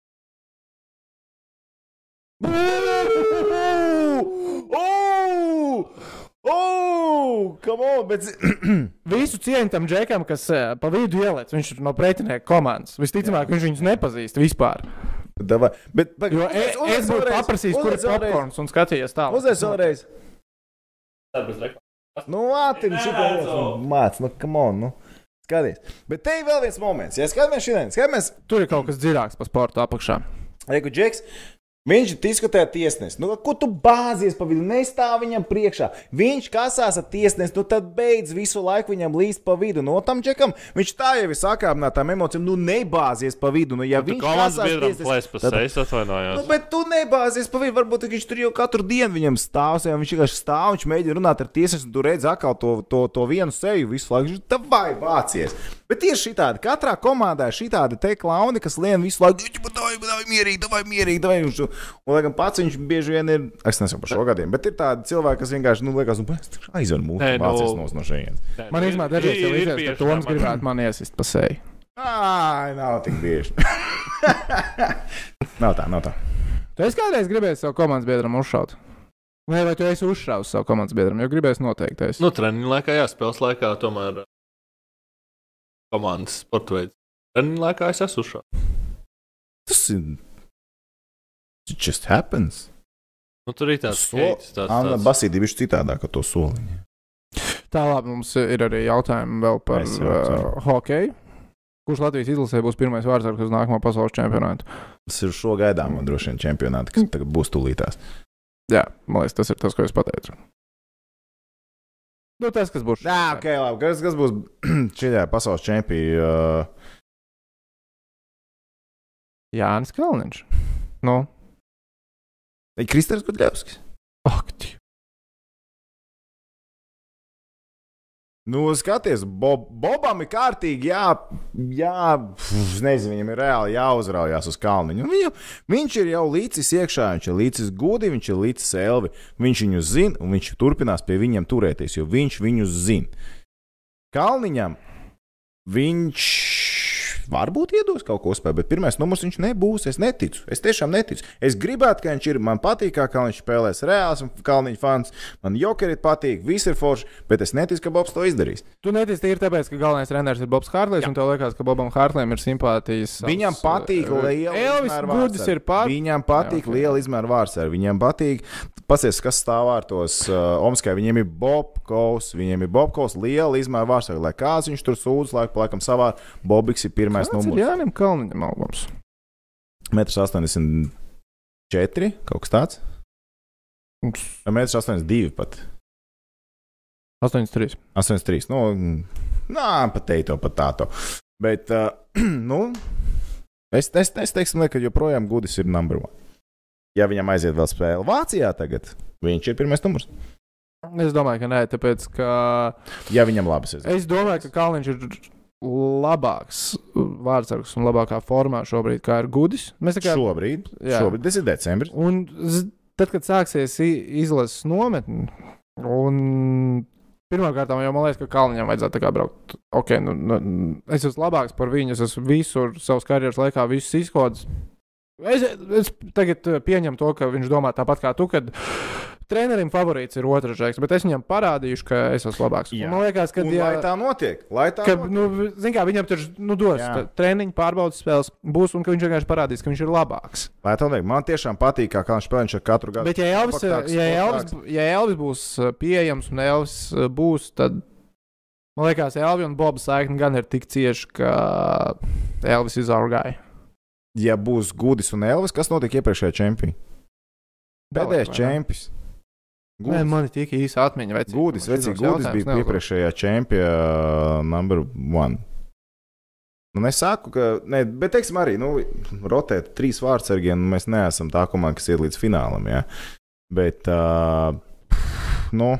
Oh! Oh! Come on! Bet... Visu cieņu tam džekam, kas eh, pa vidu ieliec, viņš ir no pretinieka komandas. Visticamāk, viņš viņus nepazīst vispār. Davai. Bet, bet, Jo e, es būtu paprasījis, kur ir popkorns un skatījies tālāk. Uzliec vēlreiz. Nu, ātri, šitā māc, nu, come on, nu. Skaties. Bet te ir vēl viens moments. Ja skatāmies šodien, skatāmies, Tur ir kaut kas dziļāks par sporta apakšā. Reku Džeks. Viņš diskutē ar tiesnesi. Nu, ko tu bāzies pa vidu? Nestāv viņam priekšā. Viņš kasās ar tiesnesi, nu tad beidz visu laiku viņam līst pa vidu. No tam džekam viņš tā jau ir sakāpinātām emocijām. Nu, nebāzies pa vidu. Nu, ja Tu viņš komandas biedram plēs pa sejas Nu, atvainojos. bet tu nebāzies pa vidu. Varbūt viņš tur jau katru dienu viņam stāv. ja Viņš vienkārši stāv, viņš mēģina runāt ar tiesnesi, un tu redz atkal to, to, to vienu seju visu laiku. Tā vai vācies. Bet tieši šitādi, katrā komandā ir šitādi te klauni, kas lien visu laiku, dāvā mierīgi, dāvā mierīgi, dāvā. Viņš, un, lai gan pats viņš bieži vien ir, es nezinu par šo gadiem, bet ir tādi cilvēki, kas vienkārši, nu, liekas, nu, aizver mūsu Nē, nu- nos no šejienes. Man īstenībā dažreiz jau izjūtas, ka Toms gribētu man iesist pa seju. Ai, nav tik bieži. nav tā, nav tā. Tu esi kādreiz gribējis savu komandas biedram uzšaut? Vai, vai tu esi uzšāvis savu komandas biedram? Jo gribēs noteikti. Es. Nu, treniņa laikā, jā, spēles laikā tomēr komandas sporta veids. Treniņa laikā es esmu šo. Tas ir. It just happens. Nu, tur ir tāds So- skaits, tāds, Anna tāds. Basīdī viņš citādāk ar to soliņu. Tālāk mums ir arī jautājumi vēl par jau uh, hokeju. Kurš Latvijas izlasē būs pirmais vārdsargs uz nākamo pasaules čempionātu? Tas ir šo gaidāmo droši vien čempionāti, kas tagad būs tūlītās. Jā, man liekas, tas ir tas, ko es pateicu. Nu, tas, kas būs. Jā, ok, labi. Kas, kas būs šajā pasaules čempionā? Uh, Jānis Kalniņš. Nu, Kristers Gudļevskis. ak, Dievs. Nu, skaties, Bob, Bobam ir kārtīgi, jā, jā pf, nezinu, viņam ir reāli jāuzraujās uz kalniņu. Un Viņu, viņš ir jau līdzis iekšā, viņš ir līdzis gudi, viņš ir līdzis elvi. Viņš viņu zina, un viņš turpinās pie viņiem turēties, jo viņš viņus zina. Kalniņam viņš varbūt iedos kaut ko spēlēt, bet pirmais numurs viņš nebūs. Es neticu. Es tiešām neticu. Es gribētu, ka viņš ir. Man patīk, kā Kalniņš spēlēs reāls un Kalniņš fans. Man jokeri patīk, viss ir forši, bet es neticu, ka Bobs to izdarīs. Tu netici tīri tāpēc, ka galvenais treneris ir Bobs Hārlīs, un tev liekas, ka Bobam Hārlīm ir simpātijas. Viņam patīk uh, liela izmēra ir pār. Viņam patīk Jā, liela izmēra vārdsargi. Viņam patīk, pasies, kas stāv ārtos uh, Omskai. Viņiem ir Bobkovs, viņiem ir Bobkovs, liela izmēra vārdsargi. Lai kāds viņš tur sūdz, laiku laikam savā, Bobiks ir pirmais Kāds ir numurs. Jānim Kalniņam augums? 1,84 m, kaut kas tāds. Vai 1,82 m pat. 83. 83. Nu, nā, pat teiktu, pat tādu. Bet, uh, nu, es, es, es teiksim, ka joprojām Gudis ir numur one. Ja viņam aiziet vēl spēle Vācijā, tagad viņš ir pirmais numurs. Es domāju, ka nē, tāpēc, ka Ja viņam labi aiziet. es domāju, ka Kalniņš ir labāks vārdsargs un labākā formā šobrīd, kā ir Gudis. Mēs tā kā Šobrīd, Jā. šobrīd, tas ir decembris. Un tad, kad sāksies izlases nometne, un pirmkārt, jau man liekas, ka Kalniņam vajadzētu tā braukt. Okay, nu, nu, es esmu labāks par viņu, es esmu visur savas karjeras laikā, visus izkodas. Es, es tagad eh, pieņemu to, ka viņš domā tāpat kā tu, kad trenerim favorīts ir otrs žēks, bet es viņam parādīšu, ka es esmu labāks. Jā. Man liekas, ka Un, jā, tā notiek, lai tā Ka, notiek. nu, zin kā, viņam tur nu, dos tā, treniņu, pārbaudas spēles, būs, un ka viņš vienkārši parādīs, ka viņš ir labāks. Lai tā notiek. Man tiešām patīk, kā viņš spēlē ar katru gadu. Bet, ja Elvis, kompaktāks, ja Elvis, ja Elvis būs uh, pieejams un Elvis uh, būs, tad man liekas, Elvis un Bobs saikne gan ir tik cieši, ka Elvis izaugāja. Ja būs Gudis un Elvis, kas notika iepriekšējā čempionā? Pēdējais čempions. Nē, man ir tik īsa atmiņa. vecī, šitos Gudis jautājumus bija iepriekšējā čempiona number one. Nu, es saku, ka, ne, bet, teiksim, arī nu, rotēt trīs vārdsargiem, nu, mēs neesam tā komanda, kas iet līdz finālam. Ja? Bet, uh, nu,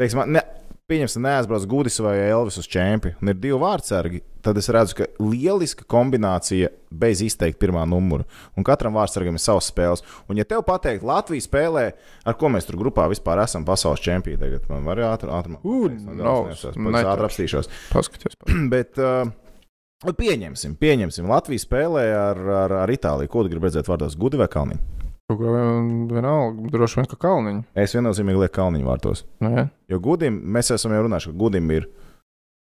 teiksim, ne, pieņemsim, neaizbrauc Gudis vai Elvis uz čempionu, un ir divi vārdsargi, tad es redzu, ka lieliska kombinācija bez izteikti pirmā numura. Un katram vārdsargam ir savs spēles. Un, ja tev pateikt, Latvija spēlē, ar ko mēs tur grupā vispār esam pasaules čempioni, tagad man var ātri, apstīšos. Paskaties, Bet uh, pieņemsim, pieņemsim. Latvija spēlē ar, ar, ar Itāliju. Ko tu gribi redzēt vārdos? Gudi vai Kalniņu? Kaut kā vienalga, droši vien, ka kalniņa. Es viennozīmīgi lieku Kalniņu vārtos. Nu, ja? Jo Gudim, mēs esam jau runājuši, ka Gudim ir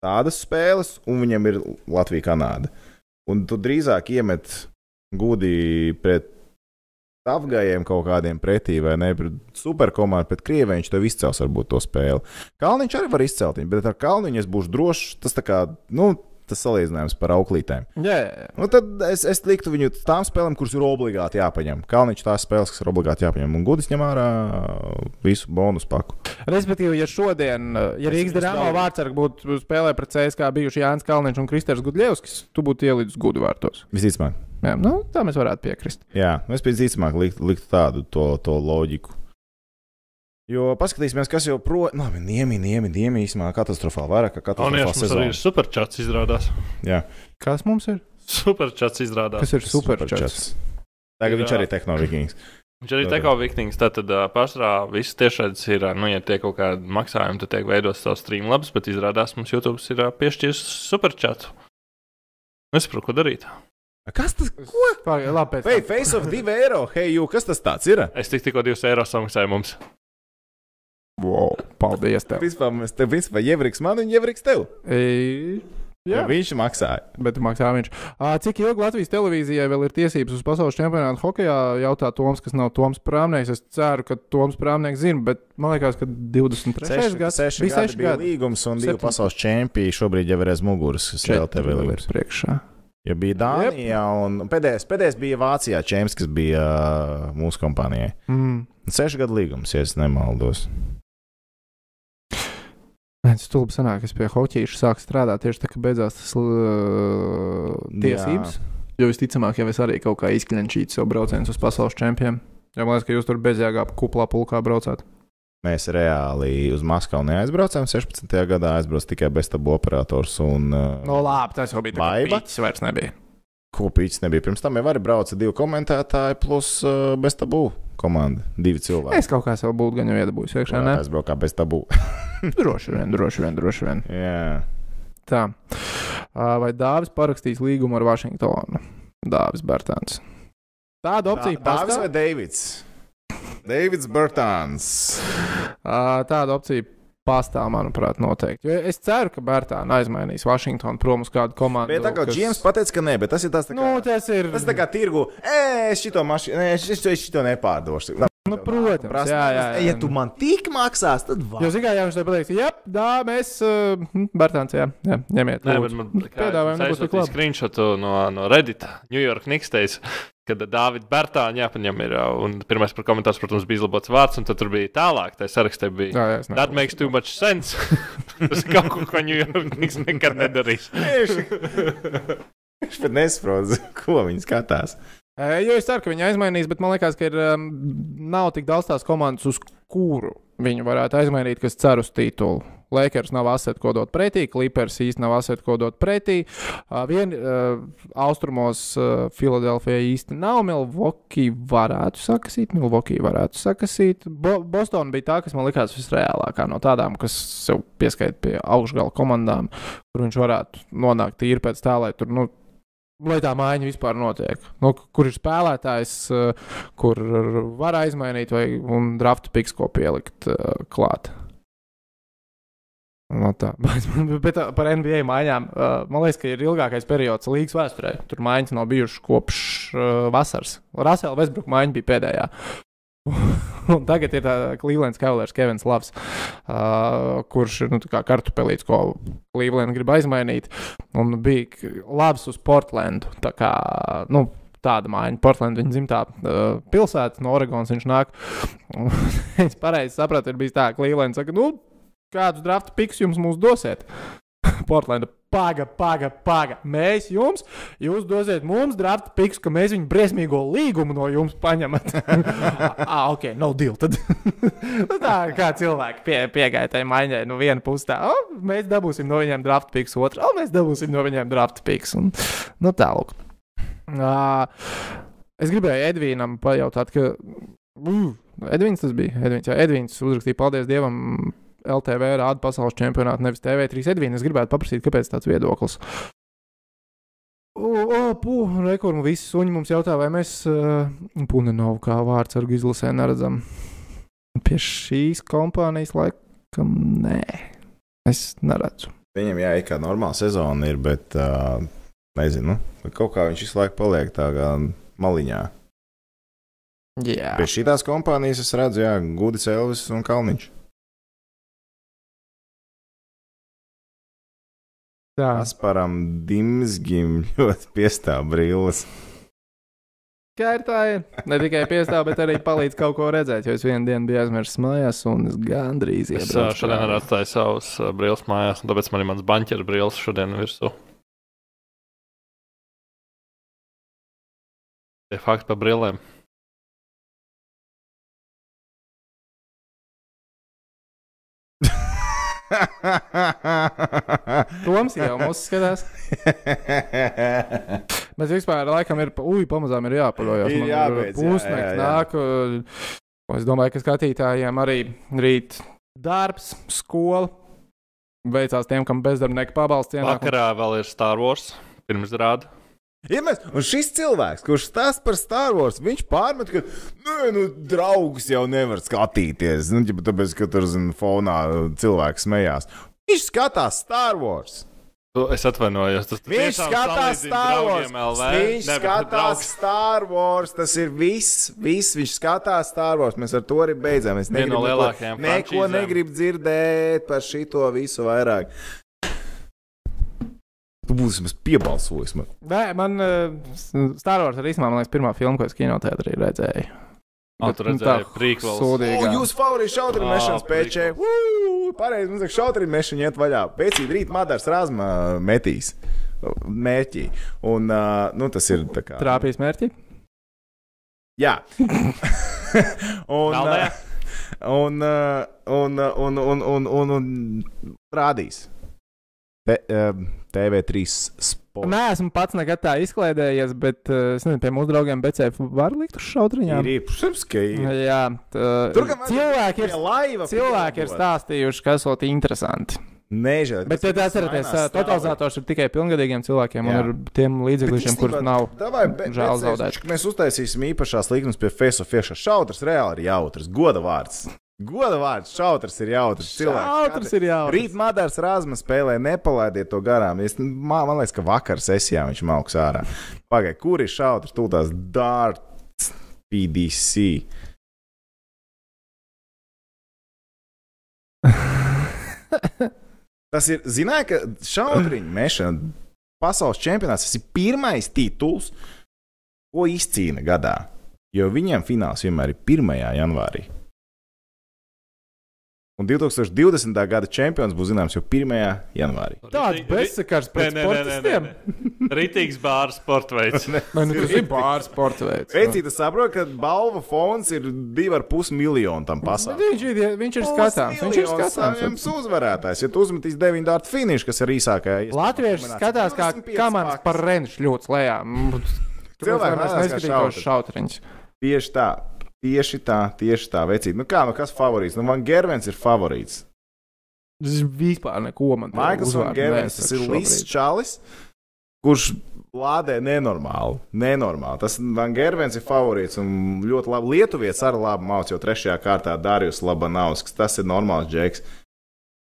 tādas spēles, un viņam ir Latvija, Kanāda. Un tu drīzāk iemet Gudi pret Afgājiem kaut kādiem pretī, vai ne? Pret superkomandu, pret Krieviju viņš tev izcels varbūt to spēli. Kalniņš arī var izcelt viņu, bet ar Kalniņu es būšu drošs. Tas tā kā, nu, tas salīdzinājums par auklītēm. Jā, jā, jā. Nu, tad es, es liktu viņu tām spēlēm, kuras ir obligāti jāpaņem. Kalniņš tās spēles, kas ir obligāti jāpaņem. Un Gudis ņem ārā visu bonus paku. Respektīvi, ja šodien, uh, ja Rīgas vēl- vārdsargi būtu spēlē pret CSK bijuši Jānis Kalniņš un Kristers Gudļevskis, tu būtu ielidis gudu vārtos. Visticamāk. Jā, nu, tā mēs varētu piekrist. Jā, es pēc dzīsmāk liktu, liktu tādu to, to loģiku. Jo paskatīsimies, kas jau projām, labi, niemi, niemi, niemi īstenībā katastrofāli vairāk, kā katastrofāli mums arī ir superčats izrādās. Jā, Kas mums ir? Superčats izrādās. Kas ir superčats? Tagad viņš Jā. arī ir tehnoloģijas. Viņš arī Jā. teko vikings. Tātad pašā viss tiešais ir, nu, ja tiek kaut kāda maksājuma, tad tiek veidots savs streamlabs, bet izrādās mums YouTube ir piešķīris superčatu. Nesaprotu, ko darīt. Kas tas Pagaid, labi, pēc tam. face of 2 eiro, hei, jū, kas tas tāds ir? Es tik, tikko 2 eiro samaksāju mums. Wow, paldies tev. Vispār mēs te vispār ievriks man un ievriks tev. E, Jā. Viņš maksāja. bet maksā viņš. Cik ilgi Latvijas televīzijai vēl ir tiesības uz pasaules čempionātu hokeja? Jautā Toms, kas nav Toms Prāmnieks. Es ceru, ka Toms Prāmnieks zina, bet man liekas, ka 23. Seši, gads seši bija gadi 6 bija gadi. līgums un divi Septiņi. pasaules čempioni šobrīd jau ir aiz muguras. kas vēl tev ir vēl ir priekšā. Ja bija Dānijā, un pēdējais, pēdējais bija Vācijā, Čēns, kas bija uh, mūsu kompānijai. Mm. Sešu gadu līgums, ja es nemaldos. Nē, tas stulbi sanāk, ka es pie hoķīša sāku strādāt tieši tā, kad beidzās tas uh, tiesības. Jo visticamāk, jau es arī kaut kā izkļņķīju savu braucienu uz pasaules čempioniem. Jo man liekas, ka jūs tur bezjēgā kuplā pulkā braucāt. Mēs reāli uz Maskavu neaizbraucām. 16. gadā aizbrauc tikai beztabu operators un uh, No labi, tas jau bija tāds vairs nebija. Kopīgs nebija. Pirms tam jau arī brauca divi komentētāji plus uh, beztabu komanda. Divi cilvēki. Es kaut kā sev būtu gan jau iedabūjis iekšā. Ne? aizbraukā beztabu. Droši vien, droši vien, droši vien. Jā. Tā. Vai Dāvis parakstīs līgumu ar Vašingtonu? Dāvis Bērtāns. Tāda opcija Dā- Dāvis vai pastāv. Deivids? Deivids Burtāns. Ā, Tāda opcija pastāv, manuprāt, noteikti. Jo es ceru, ka Bērtāna aizmainīs Vašingtonu prom uz kādu komandu. Bet tā kā kas- Džiems pateica, ka nē, bet tas ir tas, tā kā, Nu, tas ir. tas ir tā kā tirgu. Ē, es šito mašīnu, nē, es šito, es šito nepārdošu. Nu, protams, Prasa, jā, jā, jā. Ja tu man tik maksās, tad Jo, var. zināmā mērā, viņš te pateiks, jā, tā mēs, uh, Bērtāns, jā, jā, ņemiet. Nē, lūdzu." bet man Piedāvājumi nebūs tik labi. screenshotu no, no Reddit, New York Knicks teica, kad Dāvids Bērtāņa jāpaņem ir, un pirmais par komentārs, protams, bija izlabots vārds, un tad tur bija tālāk, tā sarakstā bija. Jā, jā, That nezinu. makes too much sense. Tas ir kaut ko, ko Knicks nekad nedarīs. Viņš pat nesaprot, ko viņi skatās. Ē, Jo es ceru, ka viņi aizmainīs, bet man liekas, ka ir, um, nav tik daudz tās komandas, uz kuru viņi varētu aizmainīt, kas cer uz titulu. Lakers nav asets, ko dot pretī, Clippers īsti nav asets, ko dot pretī. Uh, vien uh, austrumos Filadelfijā īsti nav. Milwaukee varētu sakasīt, Milwaukee varētu sakasīt. Bo Boston bija tā, kas man likās visreālākā no tādām, kas sev pieskaita pie augšgala komandām, kur viņš varētu nonākt tīri pēc tā, lai tur. Nu, Lai tā maiņa vispār notiek. Nu, kur ir spēlētājs, kur var aizmainīt, vai un drafta piks, ko pielikt klāt. No tā. Bet uh, par NBA maiņām. Uh, man liekas, ka ir ilgākais periods līgas vēsturē. Tur maiņas nav bijušas kopš uh, vasaras. Rasela Vesbruka maiņa bija pēdējā. Un tagad ir Clevelands Cavaliers Kevins Lavs, uh, kurš ir nu, kartupelīts, ko Cleveland grib aizmainīt. Un bija labs uz Portlandu. Tā kā, nu, tāda maiņa. Portland viņa dzimtā uh, pilsēta, no Oregonas viņš nāk. Es pareizi sapratu, ir bijis tā, ka Līlēns saka, nu, kādus drafta pikus jums mūs dosiet? Portlanda, paga, paga, paga. Mēs jums, jūs dosiet mums drafta pikus, ka mēs viņu briesmīgo līgumu no jums paņemat. ah, ok, no deal. Tad nu, tā kā cilvēki pie, piegāja tai maiņai, nu viena pusē tā, oh, mēs dabūsim no viņiem drafta pikus, otrā, oh, mēs dabūsim no viņiem drafta pikus. Un, nu tālāk. Uh, es gribēju Edvīnam pajautāt, ka. Uh, Edvīns tas bija. Edvīns, jā, Edvīns uzrakstīja, paldies Dievam, LTV rāda pasaules čempionātu, nevis TV3 Edvīns. Es gribētu paprasīt, kāpēc tāds viedoklis. O, o pū, rekurmu visi suņi mums jautā, vai mēs uh, Punenovu kā vārds ar izlasē neredzam. Pie šīs kompānijas laikam nē, es neredzu. Viņam jā, kā normāla sezona ir, bet uh, nezinu, kaut kā viņš visu laiku paliek tā kā maliņā. Jā, Pie šīs kompānijas es redzu, jā, Gudis, Elvis un Kalniņš. Tā. Asparam Dimsgim ļoti piestāv brilles. Kā ir tā, ir. Ne tikai piestāv, bet arī palīdz kaut ko redzēt. Jo es vienu dienu biju aizmirsis mājās, un es gandrīz Es ā, iebraucu. šodien arī atstāju savus brilles mājās, un tāpēc man ir mans banķera brilles šodien virsū. Tie fakti par brillēm. Toms jau mūs skatās. Bet vispār laikam ir, ui, pamazām ir jāpaļaujas. Ir jābeidz, jā, Pusnakts jā, jā. nāk. uh, Es domāju, ka skatītājiem arī rīt darbs, skola. Veicās tiem, kam bezdarbnieki pabalsts ienāk. Vakarā vēl ir Star Wars. Pirms rāda. Ja mēs, un šis cilvēks, kurš stāsta par Star Wars, viņš pārmet, ka nē, nu, draugs jau nevar skatīties. Nu, ģipa, tāpēc, ka tur zin, fonā cilvēks smējās. Viņš skatās Star Wars. Es atvainojos. Tas Viņš tiešām skatās Star Wars. LV? Viņš Ne, skatās Star Wars. Tas ir viss. viss. Viņš skatās Star Wars. Mēs ar to arī beidzām. Es negribu no neko, neko negribu dzirdēt par šito visu vairāk. Tu būsi mums piebalsojis. Man. Nē, man uh, Star Wars arī man liekas, pirmā filma, ko es kinoteātrī redzēju. Bet, tu nu, redzēji tā prequels. sūdīgā. O, jūs šauteņu Ā, mešanas pēčē. Pareizi, mums ir šauteņu mešana iet vaļā. Pēcīt rīt Madars Razma metīs. Mērķī. Un, uh, nu, tas ir tā kā. Trāpījis mērķi. Jā. un, uh, un, uh, un, uh, un, un, un, un, un rādīs. Te, uh, TV3 sport. Nē, esmu pats nekad tā izklaidējies, bet uh, es nezinu, pie mūsu draugiem BCF var likt uz šautriņām. Ir, ir, protams, ka ir. Jā, tā, Tur gan cilvēki ir, laiva cilvēki ir stāstījuši, kas ir interesanti. Nežēl. Bet tad atcerieties, uh, totalizators ir tikai pilngadīgiem cilvēkiem Jā. un ar tiem līdzekļiem, kurus nav. Davai, be, žēl zaudēt. Mēs uztaisīsim īpašās līnijas pie Feso Fieša. Šautrs reāli ir jautrs. Goda vārds. Goda vārds. Šautrs ir jautrs. Šautrs ir jautrs. Rīt Madars Rāzma spēlē, nepalaidiet to garām. Es, man, man liekas, ka vakar sesijā viņš mauks ārā. Pagaidiet, kur ir šautrs? Tūlās Darts PDC. Tas ir, zināja, ka šautriņu mešana pasaules čempionāts tas ir pirmais tituls, ko izcīna gadā. Jo viņiem fināls vienmēr ir 1. janvārī. Un 2020. gada čempions būs zināms jau 1. janvārī. Tāds bezsakars pret sportistiem. Rītīgs bārs sporta veids. Vai nu tas ir bārs sporta veids? Pēcīt, es saprotu, ka balva fonds ir 2,5 miljoni tam pasākumam. Viņš ir, viņš ir skatāms. Viņš ir skatāms. Jums uzvarētājs, ja tu uzmetīs 9 dārtu finišu, kas ir īsākajā. iespējamā Latvieši skatās, kā 25 komandas pakas. par renšu ļoti lejā. Cilvēki mēs skatās kā neskatītos šautri. šautriņus. Tieši tā, tieši tā, tieši tā, vecīt. Nu kā, nu kas favorīts? Nu, man Gervens ir favorīts. Tas vispār neko man Maikls Van Gervens, tas ir Līsīs Čalis, kurš lādē nenormāli. nenormāli. Tas Van Gervens ir favorīts un ļoti labi. Lietuvietis arī labi mācās, jau trešajā kārtā Dārījus Labanovskis. Tas ir normāls džeks.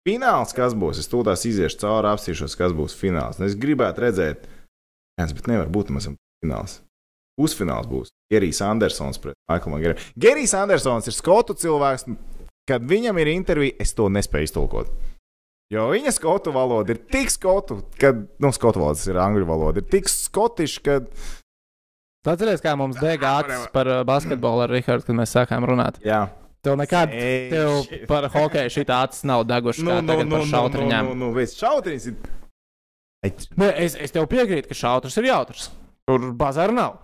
Fināls, kas būs? Es tūlīt iziešu cauri, apsīšos, kas būs fināls. Nu, es gribētu redzēt, viens, bet nevar būt mazam fināls. Pusfināls būs Gerijs Andersons pret Maiklu Gervenu. Gerijs Andersons ir skotu cilvēks. Kad viņam ir intervija, es to nespēju iztulkot. Jo viņa skotu valoda ir tik skotu, ka, nu, skotu valoda ir angļu valoda, ir tik skotiša, ka Atcerieties, kā mums dega acis par basketbolu ar Rihardu, kad mēs sākām runāt. Jā. Tev nekad, tev par hokeju šī acis nav deguši. Nu, nu, nu, par šautriņām. Nu, nu, nu, viss šautriņš ir. Nē, es, es tev piekrītu, ka šautrs ir jautrs. Tur bazāra nav.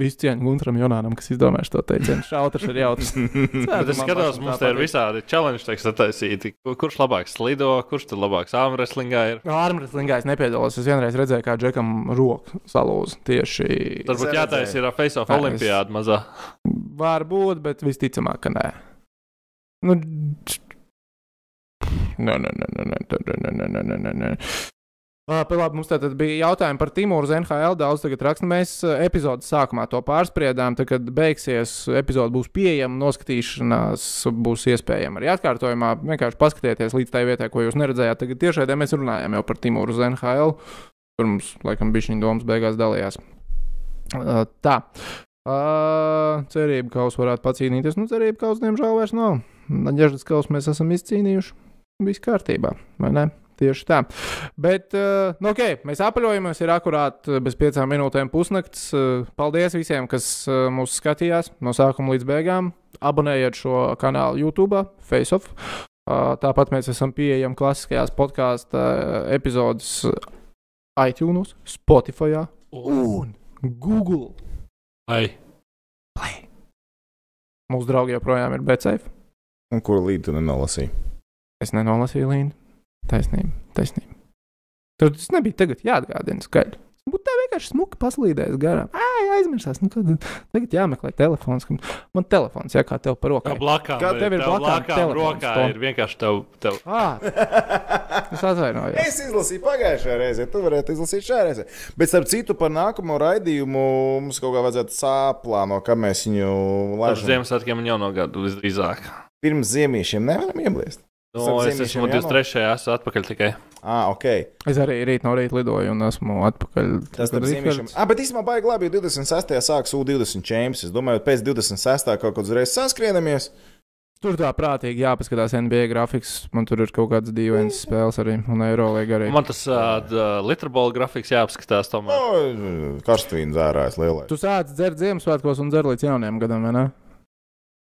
Visu cieņu Gunteram Jonānam, kas izdomāja šo teicienu. Šautrs ir jautrs. Es skatos, mums te ir visādi challenge teksti attaisīti. Kur- Kurš labāk slido, kurš tur labāks ārmreslingā ir. Ārmreslingā es nepiedalos. Es vienreiz redzēju, kā Džekam roku salūza tieši. Varbūt redzēju. ir face of Nē, es- olimpiāda mazā. Var būt, bet visticamāk, ka nē. Nu, nē, nē, nē, nē, nē, nē, nē, nē, nē, nē, nē. Pa Labi, mums tātad bija jautājumi par Timūru uz NHL. Daudz tagad raksta. Mēs epizodes sākumā to pārspriedām. Tad, kad beigsies, epizode būs pieejama, noskatīšanās būs iespējama arī atkārtojumā. Vienkārši paskatieties līdz tai vietai, ko jūs neredzējāt. Tagad tiešai mēs runājām jau par Timūru uz NHL. Tur mums, laikam, bija šī domas beigās dalījās. Ā, Tā. Uh, cerība, ka uz varētu pacīnīties. Nu, cerība, ka uz diemžēl vairs nav. Naģežas kausu mēs esam izcīnījuši. Viss kārtībā, vai ne? Tieši tā. Bet, uh, nu, ok, mēs apaļojamies, ir akurāt uh, bez piecām minūtēm pusnakts. Uh, paldies visiem, kas mūs skatījās no sākuma līdz beigām. Abonējiet šo kanālu YouTube, FaceOff. Uh, tāpat mēs esam pieejami klasiskajās podkāstu epizodes iTunes, Spotify un Google. Ai, Play. Mūsu draugi joprojām ir BCF. Un kur līdzi tu nenolasīji? Es nenolasīju līniju. Taisnība, taisnība. Tur tas nebija tagad jāatgādina skaļi. Būtu tā vienkārši smuki paslīdējis garām. Ai, aizmirsās. Nu, kad, tagad jāmeklē telefons. Man telefons, jā, kā tev par blakām. Kā tev ir blakām telefons, rokā ir vienkārši tev. tev. Ah, es atvainojos. Es izlasīju pagājušajā reizē, tu varētu izlasīt šajā reizē. Bet, starp citu, par nākamo raidījumu mums kaut kā vajadzētu sāplāno, kā mēs viņu Ar laižam. Ziemassvētkiem un jauno gadu visdrīzāk. Pirms ziemiešiem nevaram iebliest. No, es esmu jāno- 23. esmu atpakaļ tikai. Ah, ok. Es arī rīt no rīta lidoju un esmu atpakaļ. Tas ir. Rihards- Ah, bet īstenībā baigi labi, jo 26. sāks U20 čempions. Es domāju, pēc 26. kaut kādā reizē saskrienamies. Tur tā prātīgi jāpaskatās NBA grafiks. Man tur ir kaut kādas dīvainas spēles arī un Eirolandā arī. Man tas uh, litrabola grafiks jāapskatās. Tomēr. No, Karstvīna zārājas lielais. Tu sāc dzert Ziemassvētkos un dzer līdz jaunajam gadam, vai ne?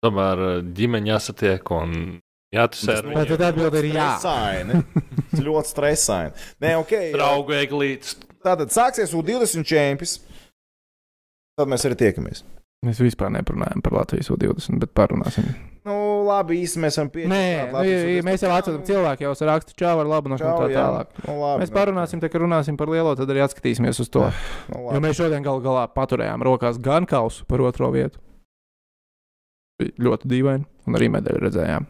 Tomēr ģimeņa jāsatiek un jātusē ar Tā viņiem. tad atbilde ir jā. Stresaini. Tas ļoti stresaini. Nē, ok. Draugu eglītes. Tātad sāksies U20 čempions. Tad mēs arī tiekamies. Mēs vispār neparunājam par Latvijas U20, bet parunāsim. Nu, labi, īsti mēs esam pie. Nē, nu, ja- mēs jau atcaucam cilvēku, jau raksta čau ar labu un tā tālāk. Nu, labi, Mēs parunāsim, tā kā runāsim par lielo, tad arī atskatīsimies uz to. Nu, Jo labi. mēs šodien gal galā paturējām rokās gan kausu par otro vietu. Ļoti dīvaini, un arī medaļu redzējām.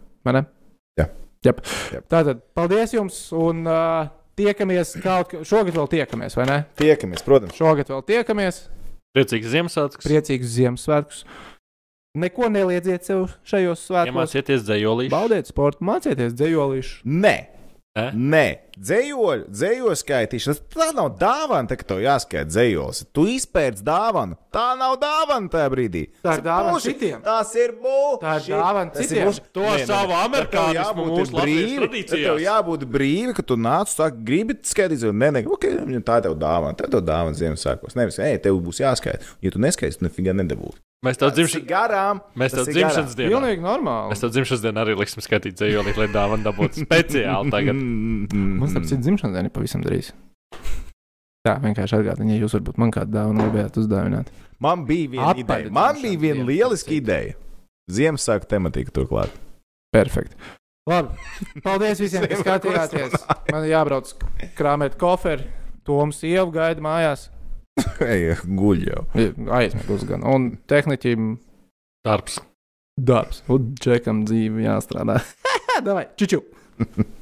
Jā. Jep. Jep. Tātad, paldies jums, un uh, tiekamies kaut kad. Šogad vēl tiekamies, vai ne? Tiekamies, protams. Šogad vēl tiekamies. Priecīgs Ziemassvētkus. Priecīgus Ziemassvētkus. Neko neliedziet sev šajos svētkos. Iemācieties dzējolīšu. Baudiet sportu, mācieties dzējolīšu. Nē, Ne? Nē, dzējoļu, dzējoļu skaitīšana. Tā nav dāvana, tā, ka tev jāskaita dzējolis. Tu izpērc dāvanu. Tā nav dāvana tajā brīdī. Tā ir Tas dāvana bullshit. citiem. Tas ir bullshit. Tā ir dāvana Tas ir citiem. bullshit. To savu amerikānismu mūsu latviešu brīvi. Tev jābūt brīvi, ka tu nāc, tu saki, gribi skaitīt, vai nē, nē, ok, viņam tā ir tev dāvana. Tā ir tev dāvana Ziemassvētkos. Nevis, ej, tev būs jāskaita. Ja tu neskaiti, tu nefiga nedabūsi. Mēs tev ir dzimšanas, garām. mēs tas tev ir dzimšanas dienā. Pilnīgi normāli. Mēs tev dzimšanas dienā arī liksim skaitīt dzējolīšu, lai dāvana dabūtu speciāli tagad. Man starp citu dzimšanas diena ir pavisam drīz. Tā vienkārši atgādina, ja jūs varbūt man kādu dāvanu gribējāt uzdāvināt. Man bija viena Apaļ ideja. Man bija viena lieliska ideja. Ziemassvētku tematika turklāt. Perfekti. Labi. Paldies visiem, kas skatījāties. Man jābrauc krāpēt koferi. Toms jau gaida mājās. Ej, guļ jau. Aizmirst gan. Un tehniķim Darbs. darbs. Un džekam dzīve jāstrādā. Davai, čiču!